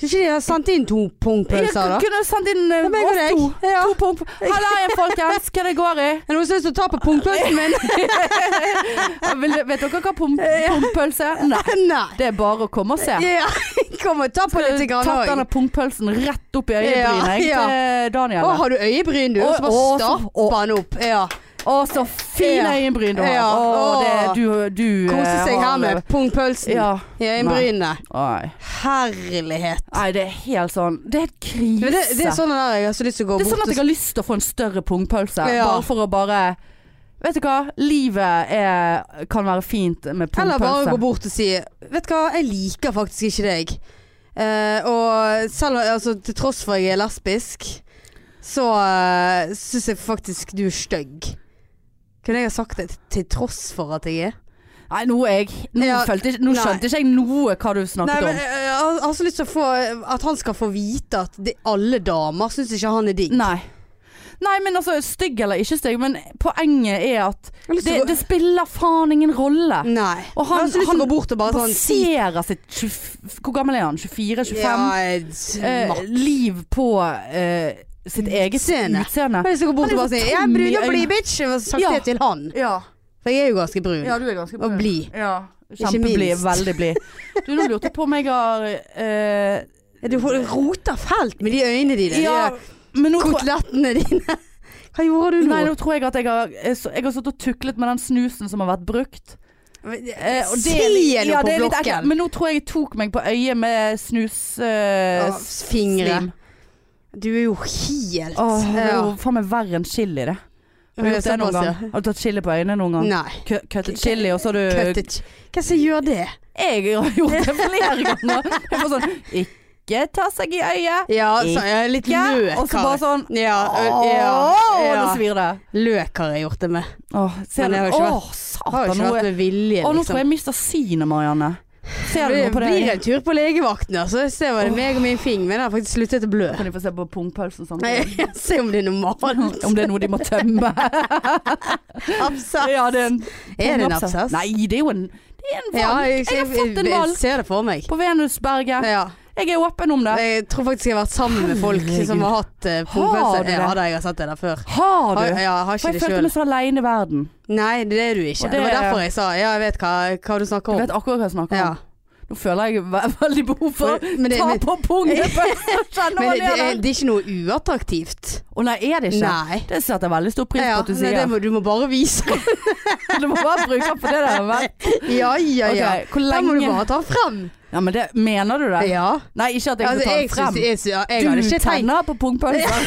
Skulle ikke de ha sendt inn to pungpølser, da? Kunne sendt inn Ja, oss to. Ja. to pung... Halla igjen, folkens. Hva det går i? Er det noen som har lyst til å ta på pungpølsen min? Vet dere hva pung, pungpølse er? Nei. Nei. Det er bare å komme og se. Ja, kom og ta på litt grann Tatt denne òg. pungpølsen rett opp i øyebrynet Ja, til Daniel. Å, har du øyebryn, du? Og så bare stapper han opp. Ja. Å, så fine Ja. øyenbryn du har. Ja. Å, det, du, du Kose eh, seg her med pungpølsen Ja. i øyenbrynene. Herlighet. Nei, det er helt sånn Det er et krise. Men det, det er sånn der jeg har så lyst til å gå Det er sånn at jeg har lyst til å få en større pungpølse. Ja. Bare for å bare Vet du hva? Livet er, kan være fint med Eller bare gå bort og si Vet du hva, jeg liker faktisk ikke deg. Uh, og selv altså, til tross for at jeg er lesbisk, så uh, syns jeg faktisk du er stygg. Kunne jeg ha sagt det til tross for at jeg er? Nei, nå, jeg, nå, Ja, følte, nå skjønte ikke jeg noe hva du snakket Nei, men om. eh, jeg har så lyst til å få At han skal få vite at de, alle damer syns ikke han er digg. Nei. Nei, men altså, stygg eller ikke stygg, men poenget er at det, det spiller faen ingen rolle. Nei. Og han- jeg han gå bort og bare sånn Baserer sitt 20, Hvor gammel er han? 24-25? ja, eh, liv på eh, sitt eget Utseende. utseende. Jeg hvis lyst går bort og bare sier 'Jeg er brun og blid, bitch'. og sagt Ja. det til han. Ja. For jeg er jo ganske brun. ja, du er ganske Og blid. Ja. Kjempeblid. Veldig blid. Du, nå lurte jeg på om jeg har eh, Du roter fælt med de øynene dine. Ja, de men kotelettene dine. Hva gjorde du nå? nei, nå tror jeg at jeg har Jeg har sittet og tuklet med den snusen som har vært brukt. Eh, og det Se nå ja, på blokken. Men nå tror jeg jeg tok meg på øyet med snus... Uh, Fingre. slim. Du er jo helt Åh, det er jo faen meg verre enn chili, det. Har du gjort det noen gang? Har du tatt chili på øynene noen gang? Nei. Kø- Kuttet chili, og så har du. Hva som gjør det? Jeg har gjort det flere ganger. Jeg får sånn Ikke ta seg i øyet. Ja, så, ja litt Ikke. løk Og så bare sånn Ja, ø, Åh, ja, det svir det. Løk har jeg gjort det med. Åh, ser Men det har jo ikke Åh, Har jo satan. ikke Nå, vært med vilje, Åh, nå tror liksom. jeg jeg mister synet, Marianne. Ser du noe på det? blir en tur på legevakten, altså. Se hva det er meg og min fing, men den har faktisk sluttet å blø. Kan de få se på pungpølsen samtidig? Se om det er normalt. Om det er noe de må tømme. Absats. Ja, det er en Er det en absats? Nei, det er jo en Det er en Ja, valg. jeg, jeg har fått en valg ser det for meg. på Venusberget. Ja. Jeg er åpen om det. Jeg tror faktisk jeg har vært sammen med folk Herregud. som har hatt uh, Har du det? Ja da, jeg har sett det der før. Har Har, du? ja, har For jeg det følte meg så aleine i verden. Nei, det er du ikke. Og Det, det- var derfor jeg sa ja, jeg vet hva, hva du snakker om. Du vet akkurat hva jeg snakker Ja. om. Nå føler jeg ve veldig behov for å ta på pungen. Kjenne men det, det er, det er ikke noe uattraktivt. Å nei, er det ikke? Nei. Det setter jeg veldig stor pris Ja, på at du nei, sier. det må, du må bare vise. Du må bare bruke den for det der. vel? ja, ja, ja. Okay, hvor Da må du bare ta frem. Ja, men det, mener du det? Ja. Nei, ikke at jeg Altså, skal ta den frem. Synes, jeg, jeg, jeg du tenner på pungpølser.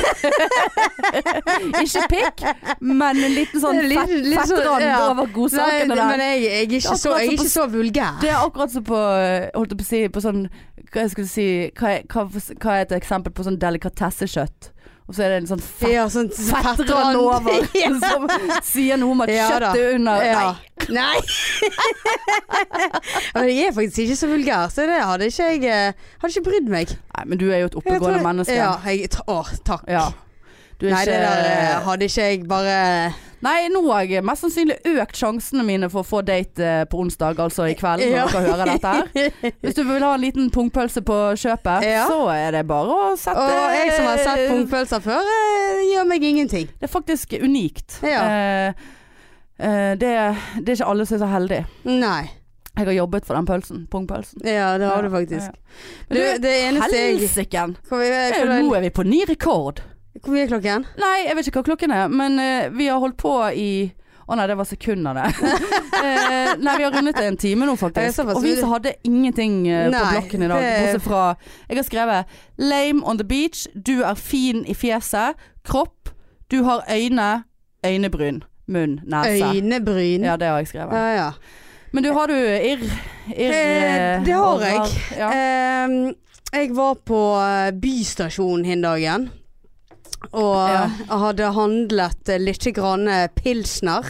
ikke pikk, men en liten sånn fett, sånn, fettrand ja. over godsakene der. men jeg, er ikke så, er ikke på- så vulgær. Det er akkurat som på eh, Holdt jeg på å si På sånn Hva si Hva hva, hva er et eksempel på sånn delikatessekjøtt? Og så er det en sånn fett, ja, sånn fettrand over Ja. som sier noe om at Ja kjøttet er under Ja. Nei. Men jeg er faktisk ikke så vulgær, så det hadde ikke jeg eh, Hadde ikke brydd meg. Nei, men du er jo et oppegående menneske. Ja, jeg, å, takk. Ja. Du Nei, ikke det der eh, hadde ikke jeg bare Nei, nå har jeg mest sannsynlig økt sjansene mine for å få date eh, på onsdag, altså i kveld, når Ja. dere hører dette her. Hvis du vil ha en liten pungpølse på kjøpet, Ja. så er det bare å sette Og jeg som har sett pungpølser før, eh, gjør meg ingenting. Det er faktisk unikt. Ja. Eh, eh, det, det er ikke alle som er så heldige. Nei. Jeg har jobbet for den pølsen. Pungpølsen. Ja, det har Ja, du faktisk. ja. Du, det eneste Helsiken! Nå er vi på ny rekord. Hvor mye er klokken? Nei, jeg vet ikke hva klokken er, men uh, vi har holdt på i å nei, det var sekunder det. Eh, nei, vi har rundet en time nå faktisk. Og vi hadde ingenting eh, på blokken i dag. det- Bortsett fra Jeg har skrevet 'Lame on the beach'. Du er fin i fjeset. Kropp. Du har øyne. Øynebryn. Munn. Nese. Øynebryn? Ja, det har jeg skrevet. ja. ja. Men du, har du irr? irr Eh, det har jeg. Ja. Ehm, jeg var på eh, Bystasjonen hin dagen. Og Ja. hadde handlet eh, litt grann eh, pilsner.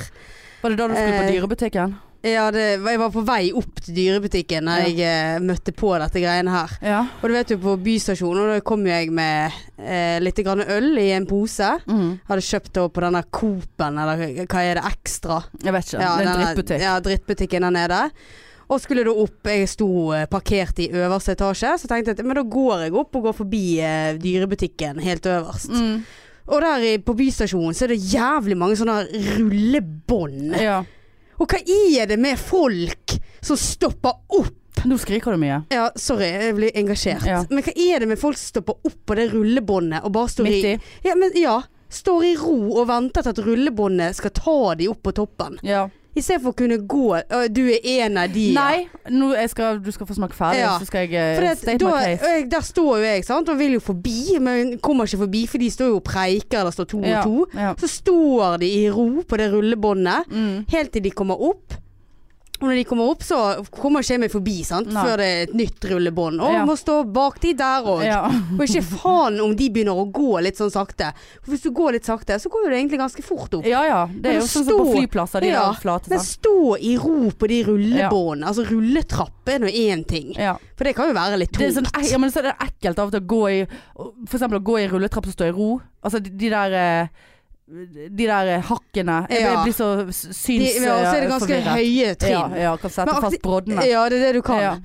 Var det da du skulle på eh, dyrebutikken? Ja, det, jeg var på vei opp til dyrebutikken da Ja. jeg eh, møtte på dette greiene her. Ja. Og du vet jo på Bystasjonen, og da kom jeg med eh, litt grann øl i en pose. Mm. Hadde kjøpt det på denne Coop-en, eller hva er det, Ekstra? Jeg vet ikke. det er en drittbutikk. Ja, drittbutikken der nede. Og skulle da opp, jeg sto eh, parkert i øverste etasje, så tenkte jeg at men da går jeg opp og går forbi eh, dyrebutikken helt øverst. Mm. Og der i, på Bystasjonen så er det jævlig mange sånne rullebånd. Ja. Og hva er det med folk som stopper opp? Nå skriker du mye. Ja, sorry, jeg blir engasjert. Ja. Men hva er det med folk som stopper opp på det rullebåndet og bare står Midt i i. ja, men, ja, står i ro og venter til at rullebåndet skal ta de opp på toppen? Ja. Istedenfor å kunne gå «Å, Du er en av de. Nei, skal, du skal få smake ferdig, Ja. så skal jeg state my case. der står jo jeg, sant, og vil jo forbi, men kommer ikke forbi, for de står jo og preiker, det står to Ja, og to. ja. Så står de i ro på det rullebåndet, Mm. helt til de kommer opp. Og når de kommer opp, så kommer ikke jeg meg forbi, sant, Nei. før det er et nytt rullebånd. Og Ja. må stå bak de der òg. Ja. Og ikke faen om de begynner å gå litt sånn sakte. For hvis du går litt sakte, så går det egentlig ganske fort opp. ja ja. Det er jo sånn som på flyplasser, de Ja, der flate. Men stå i ro på de rullebåndene. Altså rulletrapp er nå én ting. Ja. For det kan jo være litt Det er tungt. sånn, ja, men så er det ekkelt av og til å gå i For eksempel å gå i rulletrapp og stå i ro. Altså de, de der eh, De der hakkene. Jeg Ja. blir så syns ja, og så er det eh, ganske forvirret. høye trinn. Ja, ja, kan sette fast broddene. Ja, det er det du kan. Ja.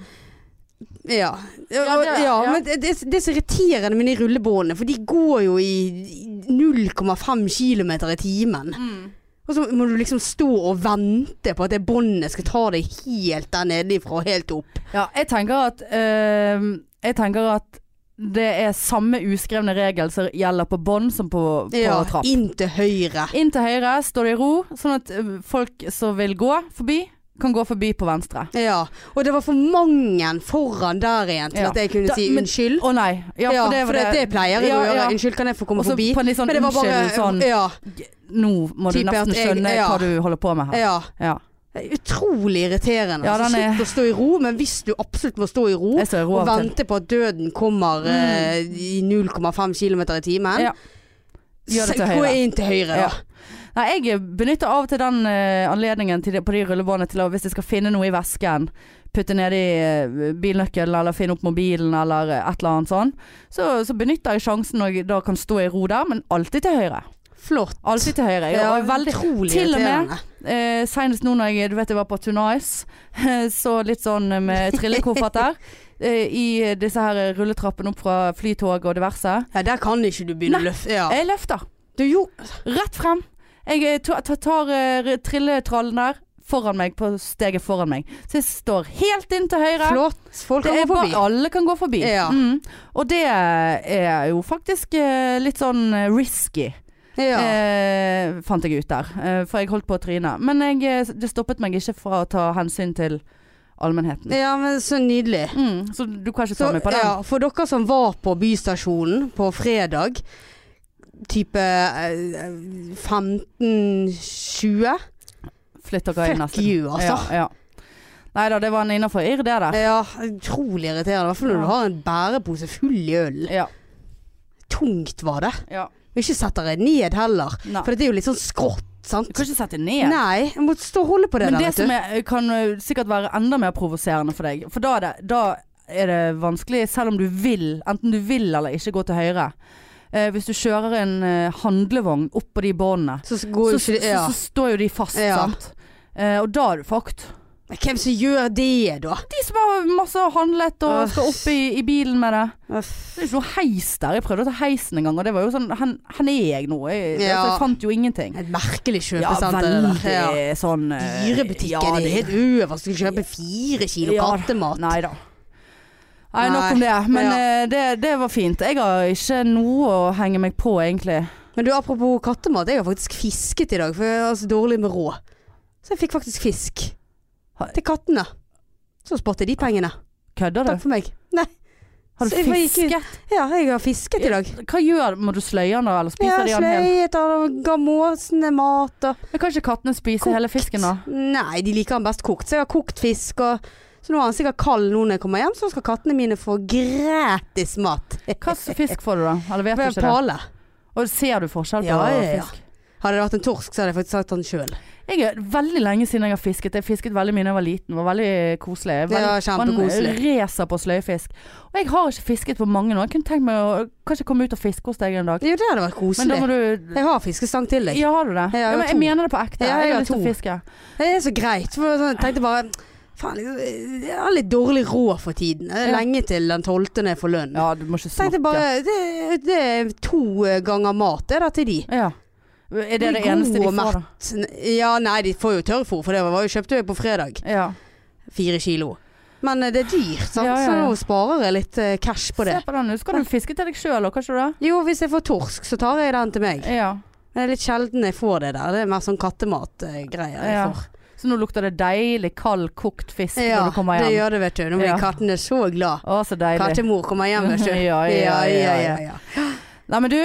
Ja. Ja, Ja, ja, ja. men det, det, det er så irriterende med de rullebåndene, for de går jo i 0,5 km i timen. Mm. Og så må du liksom stå og vente på at det båndet skal ta deg helt der nedenfra og helt opp. Ja, jeg tenker at øh, Jeg tenker at det er samme uskrevne regel som gjelder på bånd som på, på Ja, trapp. inn til høyre. Inn til høyre, står det i ro, sånn at eh, folk som vil gå forbi, kan gå forbi på venstre. Ja, og det var for mange foran der igjen til Ja. at jeg kunne Da- si men- unnskyld. Å nei. Ja, Ja, for det, for det, det pleier jeg Ja, å gjøre. ja. Unnskyld, kan jeg få komme Og så forbi? sånn Men det var bare unnskyld sånn Ja. Nå må du nesten skjønne jeg- ja. hva du holder på med her. ja. Utrolig irriterende. Ja, altså, Slutt å stå i ro, men hvis du absolutt må stå i ro, i ro og vente på at døden kommer eh, i 0,5 km i timen, Ja. Gå inn til høyre, Ja. Nei, jeg benytter av og til den uh, anledningen til det, på de rullebåndene til å hvis jeg skal finne noe i vesken, putte nedi uh, bilnøkkelen eller finne opp mobilen eller et eller annet sånn, så, så benytter jeg sjansen når jeg da kan stå i ro der, men alltid til høyre. Flott. Alltid til høyre. Ja, og veldig, utrolig til og med- eh, Senest nå når jeg, du vet jeg var på Tonice, så litt sånn med trillekoffert der. I disse her rulletrappene opp fra flytog og diverse. Ja, der kan ikke du begynne å løfte. Ja. Jeg løfter. Du, jo, Rett frem. Jeg eh, ta- ta- tar eh, trilletrallen der foran meg, på steget foran meg. Så jeg står helt inn til høyre. flott. Folk kan gå forbi. alle kan gå forbi. Ja. Mm. Og det er jo faktisk eh, litt sånn eh, risky, Ja. eh, fant jeg ut der. Eh, for jeg holdt på å tryne. Men jeg, eh, det stoppet meg ikke fra å ta hensyn til allmennheten. Ja, men så nydelig. Mm, så du kan ikke Så, meg på den? ja, for dere som var på Bystasjonen på fredag, type eh, 15-20 Flytt dere inn Fuck you, altså. Ja, ja. Nei da, det var en innafor irr, det der. Ja, utrolig irriterende. I hvert fall når du har en bærepose full i øl. Ja. Tungt var det. ja. Og ikke setter deg ned heller. Nei. For det er jo litt sånn skrått, sant? Du kan ikke sette ned. Nei, jeg må stå og holde på det Men der, det som er, kan sikkert være enda mer provoserende for deg, for da er, det, da er det vanskelig, selv om du vil, enten du vil eller ikke gå til høyre. Eh, hvis du kjører en eh, handlevogn opp på de båndene, Så så, ja. så, så står jo de fast, Ja. sant. Eh, og da er du fucked. Men Hvem som gjør det, da? De som har masse handlet og Uff. skal opp i, i bilen med det. Uff. Det er ikke noe heis der. Jeg prøvde å ta heisen en gang, og det var jo sånn Hvor er jeg nå? Jeg, Ja. altså, jeg fant jo ingenting. Et merkelig Ja, kjøpesenter. det veldig. Ja. sånn eh, Dyrebutikken ja, det er helt øverst. Skal kjøpe fire kilo Ja, kattemat. Nei da. Nei, nok om det. Men ja. eh, det, det var fint. Jeg har ikke noe å henge meg på, egentlig. Men du, apropos kattemat. Jeg har faktisk fisket i dag, for jeg har så dårlig med råd. Så jeg fikk faktisk fisk. Til kattene. Så sparte de pengene. Kødder Takk du? for meg. Nei. Har du Så jeg fisket? Ja, jeg har fisket i dag. Hva gjør Må du sløye den da, eller spiser de Jeg har den hel? sløyet og ga måsene mat og Men kan ikke kattene spise Kokt. hele fisken da? Nei, de liker den best kokt. Så jeg har kokt fisk og Så nå er han sikkert kald nå når jeg kommer hjem, så skal kattene mine få gratis mat. Hva slags fisk får du da? Eller vet du ikke det? Pale. Og ser du forskjell på Ja, ja, ja. fisk? Hadde det vært en torsk, så hadde jeg faktisk sagt den sjøl. Jeg er veldig lenge siden jeg har fisket. Jeg fisket veldig mye da jeg var liten. Det var veldig koselig. Det var var kjempekoselig. Man racer på sløyfisk. Og jeg har ikke fisket på mange nå. Jeg kunne tenkt meg å kanskje komme ut og fiske hos deg en dag. Jo, det hadde vært koselig. du Jeg har fiskestang til deg. Ja, har du det? Jeg har Ja, men jeg mener det på ekte. Ja, jeg jeg har lyst til å fiske. Det er så greit. For sånn, jeg tenkte bare Faen, jeg har litt dårlig råd for tiden. Det er lenge til den tolvte jeg får lønn. Ja, du må ikke snakke. bare det, det er to ganger mat det er da til de. Ja. Er det det eneste de får, da? Ja, nei, de får jo tørrfôr, for det var jo kjøpte jeg på fredag. Ja. Fire kilo. Men eh, det er dyrt, sant? Ja, ja, så nå sparer jeg litt eh, cash på det. Se på den. Skal du fiske til deg sjøl òg, du det? Jo, hvis jeg får torsk, så tar jeg den til meg. Ja. Men det er litt sjelden jeg får det der. Det er mer sånn kattematgreier jeg får. Så nå lukter det deilig kald, kokt fisk Ja, når du kommer hjem. Ja, det gjør det, vet du. Nå blir Ja. kattene så glad. Å, så deilig. Kattemor kommer hjem, vet du. Ja, ja, ja, ja. ja. Nei, men du.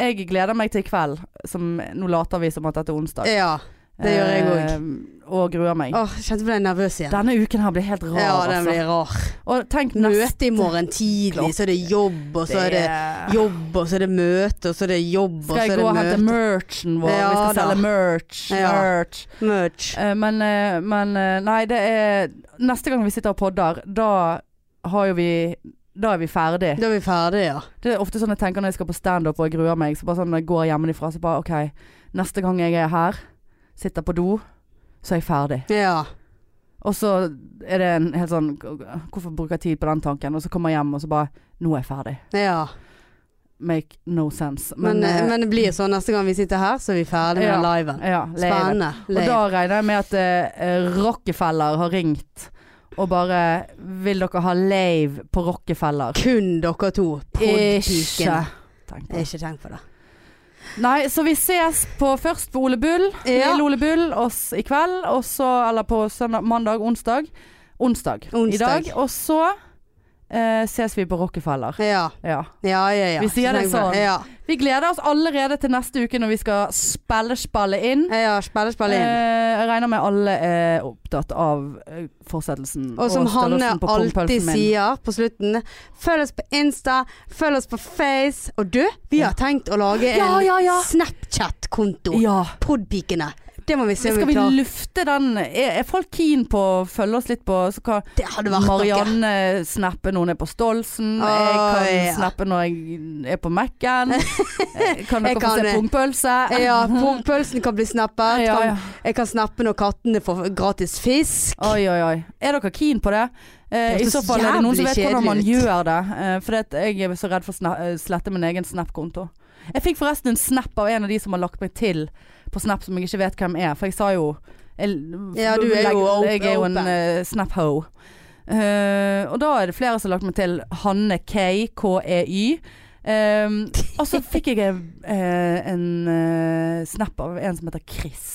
Jeg gleder meg til i kveld. Som, nå later vi som at dette er onsdag. Ja, det gjør jeg òg. Eh, og gruer meg. Åh, kjente ble nervøs igjen. Denne uken her blir helt rar, Ja, den altså. blir rar. Og tenk Møte i morgen tidlig, så er det jobb, og så er det jobb, og så er det møte, og så er det jobb, og så er det møte. Skal jeg gå og hente merchen vår? Ja vi skal da. selge merch. Ja. merch. Merch. Eh, men, eh, men eh, nei, det er Neste gang vi sitter og podder, da har jo vi Da er vi ferdig. Da er vi ferdige, ja. Det er ofte sånn jeg tenker når jeg skal på standup og jeg gruer meg. Så bare sånn når jeg går hjemmefra, så bare OK. Neste gang jeg er her, sitter på do, så er jeg ferdig. Ja. Og så er det en helt sånn Hvorfor bruker jeg tid på den tanken? Og så kommer jeg hjem, og så bare Nå er jeg ferdig. ja. Make no sense. Men, eh, men det blir sånn neste gang vi sitter her, så er vi ferdige med Ja. liven. ja. Spennende. Og da regner jeg med at eh, Rockefeller har ringt og bare Vil dere ha lave på Rockefeller? Kun dere to. Ikke Podpikene. tenk på det. ikke. Nei, så vi ses på først på Ole Bull. Ja. Lille Ole Bull oss i kveld. Og så, eller på søndag, mandag, onsdag. Onsdag, i dag. Og så eh, ses vi på Rockefeller. Ja. Ja. Ja, ja, ja. Vi sier det sånn. Ja. Vi gleder oss allerede til neste uke når vi skal spillespalle inn. ja spille inn. Eh, jeg regner med alle er opptatt av eh, fortsettelsen. Og som Hanne alltid sier på slutten, følg oss på Insta, følg oss på Face. Og du, vi har tenkt å lage en. Snapchat-konto. Ja. Podpikene. Det må vi se om Skal vi vi klarer. lufte den? Er, er folk keen på å følge oss litt på så hva Det hadde vært noe. Marianne snapper når hun er på Stolsen. Å, jeg kan ja. snappe når jeg er på Mac-en. Eh, kan dere få se pungpølse? Ja, pungpølsen kan bli snappet. Ja, ja. Kan, jeg kan snappe når kattene får gratis fisk. Oi, oi, oi. Er dere keen på det? Eh, I så fall er det noen som vet hvordan man gjør det. Eh, for det, jeg er så redd for å eh, slette min egen Snap-konto. Jeg fikk forresten en snap av en av de som har lagt meg til på Snap som jeg ikke vet hvem er. For jeg sa jo jeg, Ja, du er jo open. Jeg er jo en uh, Snap-ho. Uh, og da er det flere som har lagt meg til Hanne K, K-E-Y. Um, og så fikk jeg eh, en eh, snap av en som heter Chris.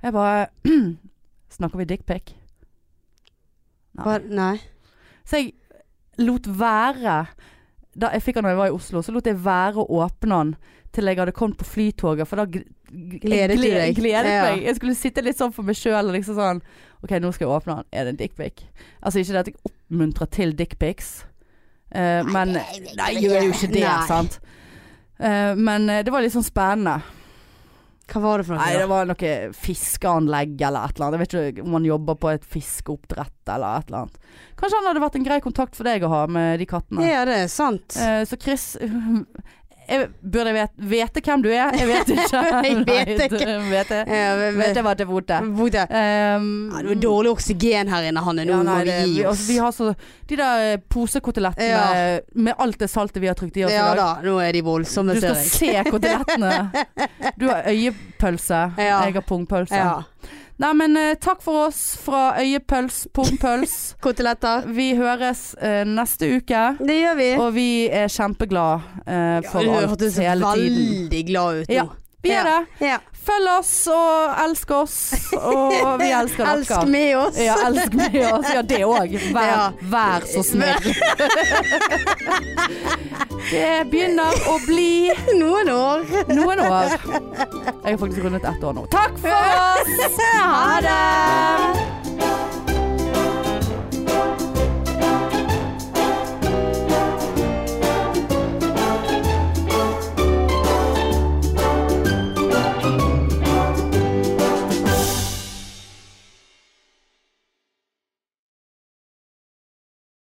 Jeg bare Snakker vi dickpic? Hva? Nei. Så jeg lot være Da jeg fikk han da jeg var i Oslo, så lot jeg være å åpne han til jeg hadde kommet på flytoget, for da Gledet jeg? Gledet Ja. meg. Jeg skulle sitte litt sånn for meg sjøl og liksom sånn OK, nå skal jeg åpne han. Er det en dickpic? Altså ikke det at jeg oppmuntrer til dickpics, uh, men Nei, jeg gjør jo ikke det, Nei. sant. Uh, men eh, det var litt sånn spennende. Hva var det for noe? Nei, det var noe fiskeanlegg eller et eller annet. Jeg vet ikke om han jobber på et fiskeoppdrett eller et eller annet. Kanskje han hadde vært en grei kontakt for deg å ha med de kattene. Ja, det er sant. Eh, så Chris jeg, Burde jeg vet, vite hvem du er? Jeg vet ikke. Jeg vet ikke. Vet jeg, Ja, vet jeg hva til fote. Bodø. Um, Ja, det er dårlig oksygen her inne, Hanne. Nå ja, nei, må vi gi oss. vi har så De der eh, posekotelettene Ja. med alt det saltet vi har trykt i oss Ja i dag. da, nå er de voldsomme, Du skal se kotelettene. Du har øyepølse, Ja. jeg har pungpølse. Ja. Nei, men eh, takk for oss fra øyepøls, pungpøls. Koteletter. Vi høres eh, neste uke. Det gjør vi. Og vi er kjempeglad eh, for alt hele tiden. veldig glad ut nå. Ja, vi er det. Ja. Følg oss og elsk oss. Og vi elsker dere. Elsk med oss. Ja, elsk med oss. Ja, det òg. Vær, Ja. vær så snill. det begynner å bli Noen år. noen år. Jeg har faktisk rundet ett år nå. Takk for oss! Ha det!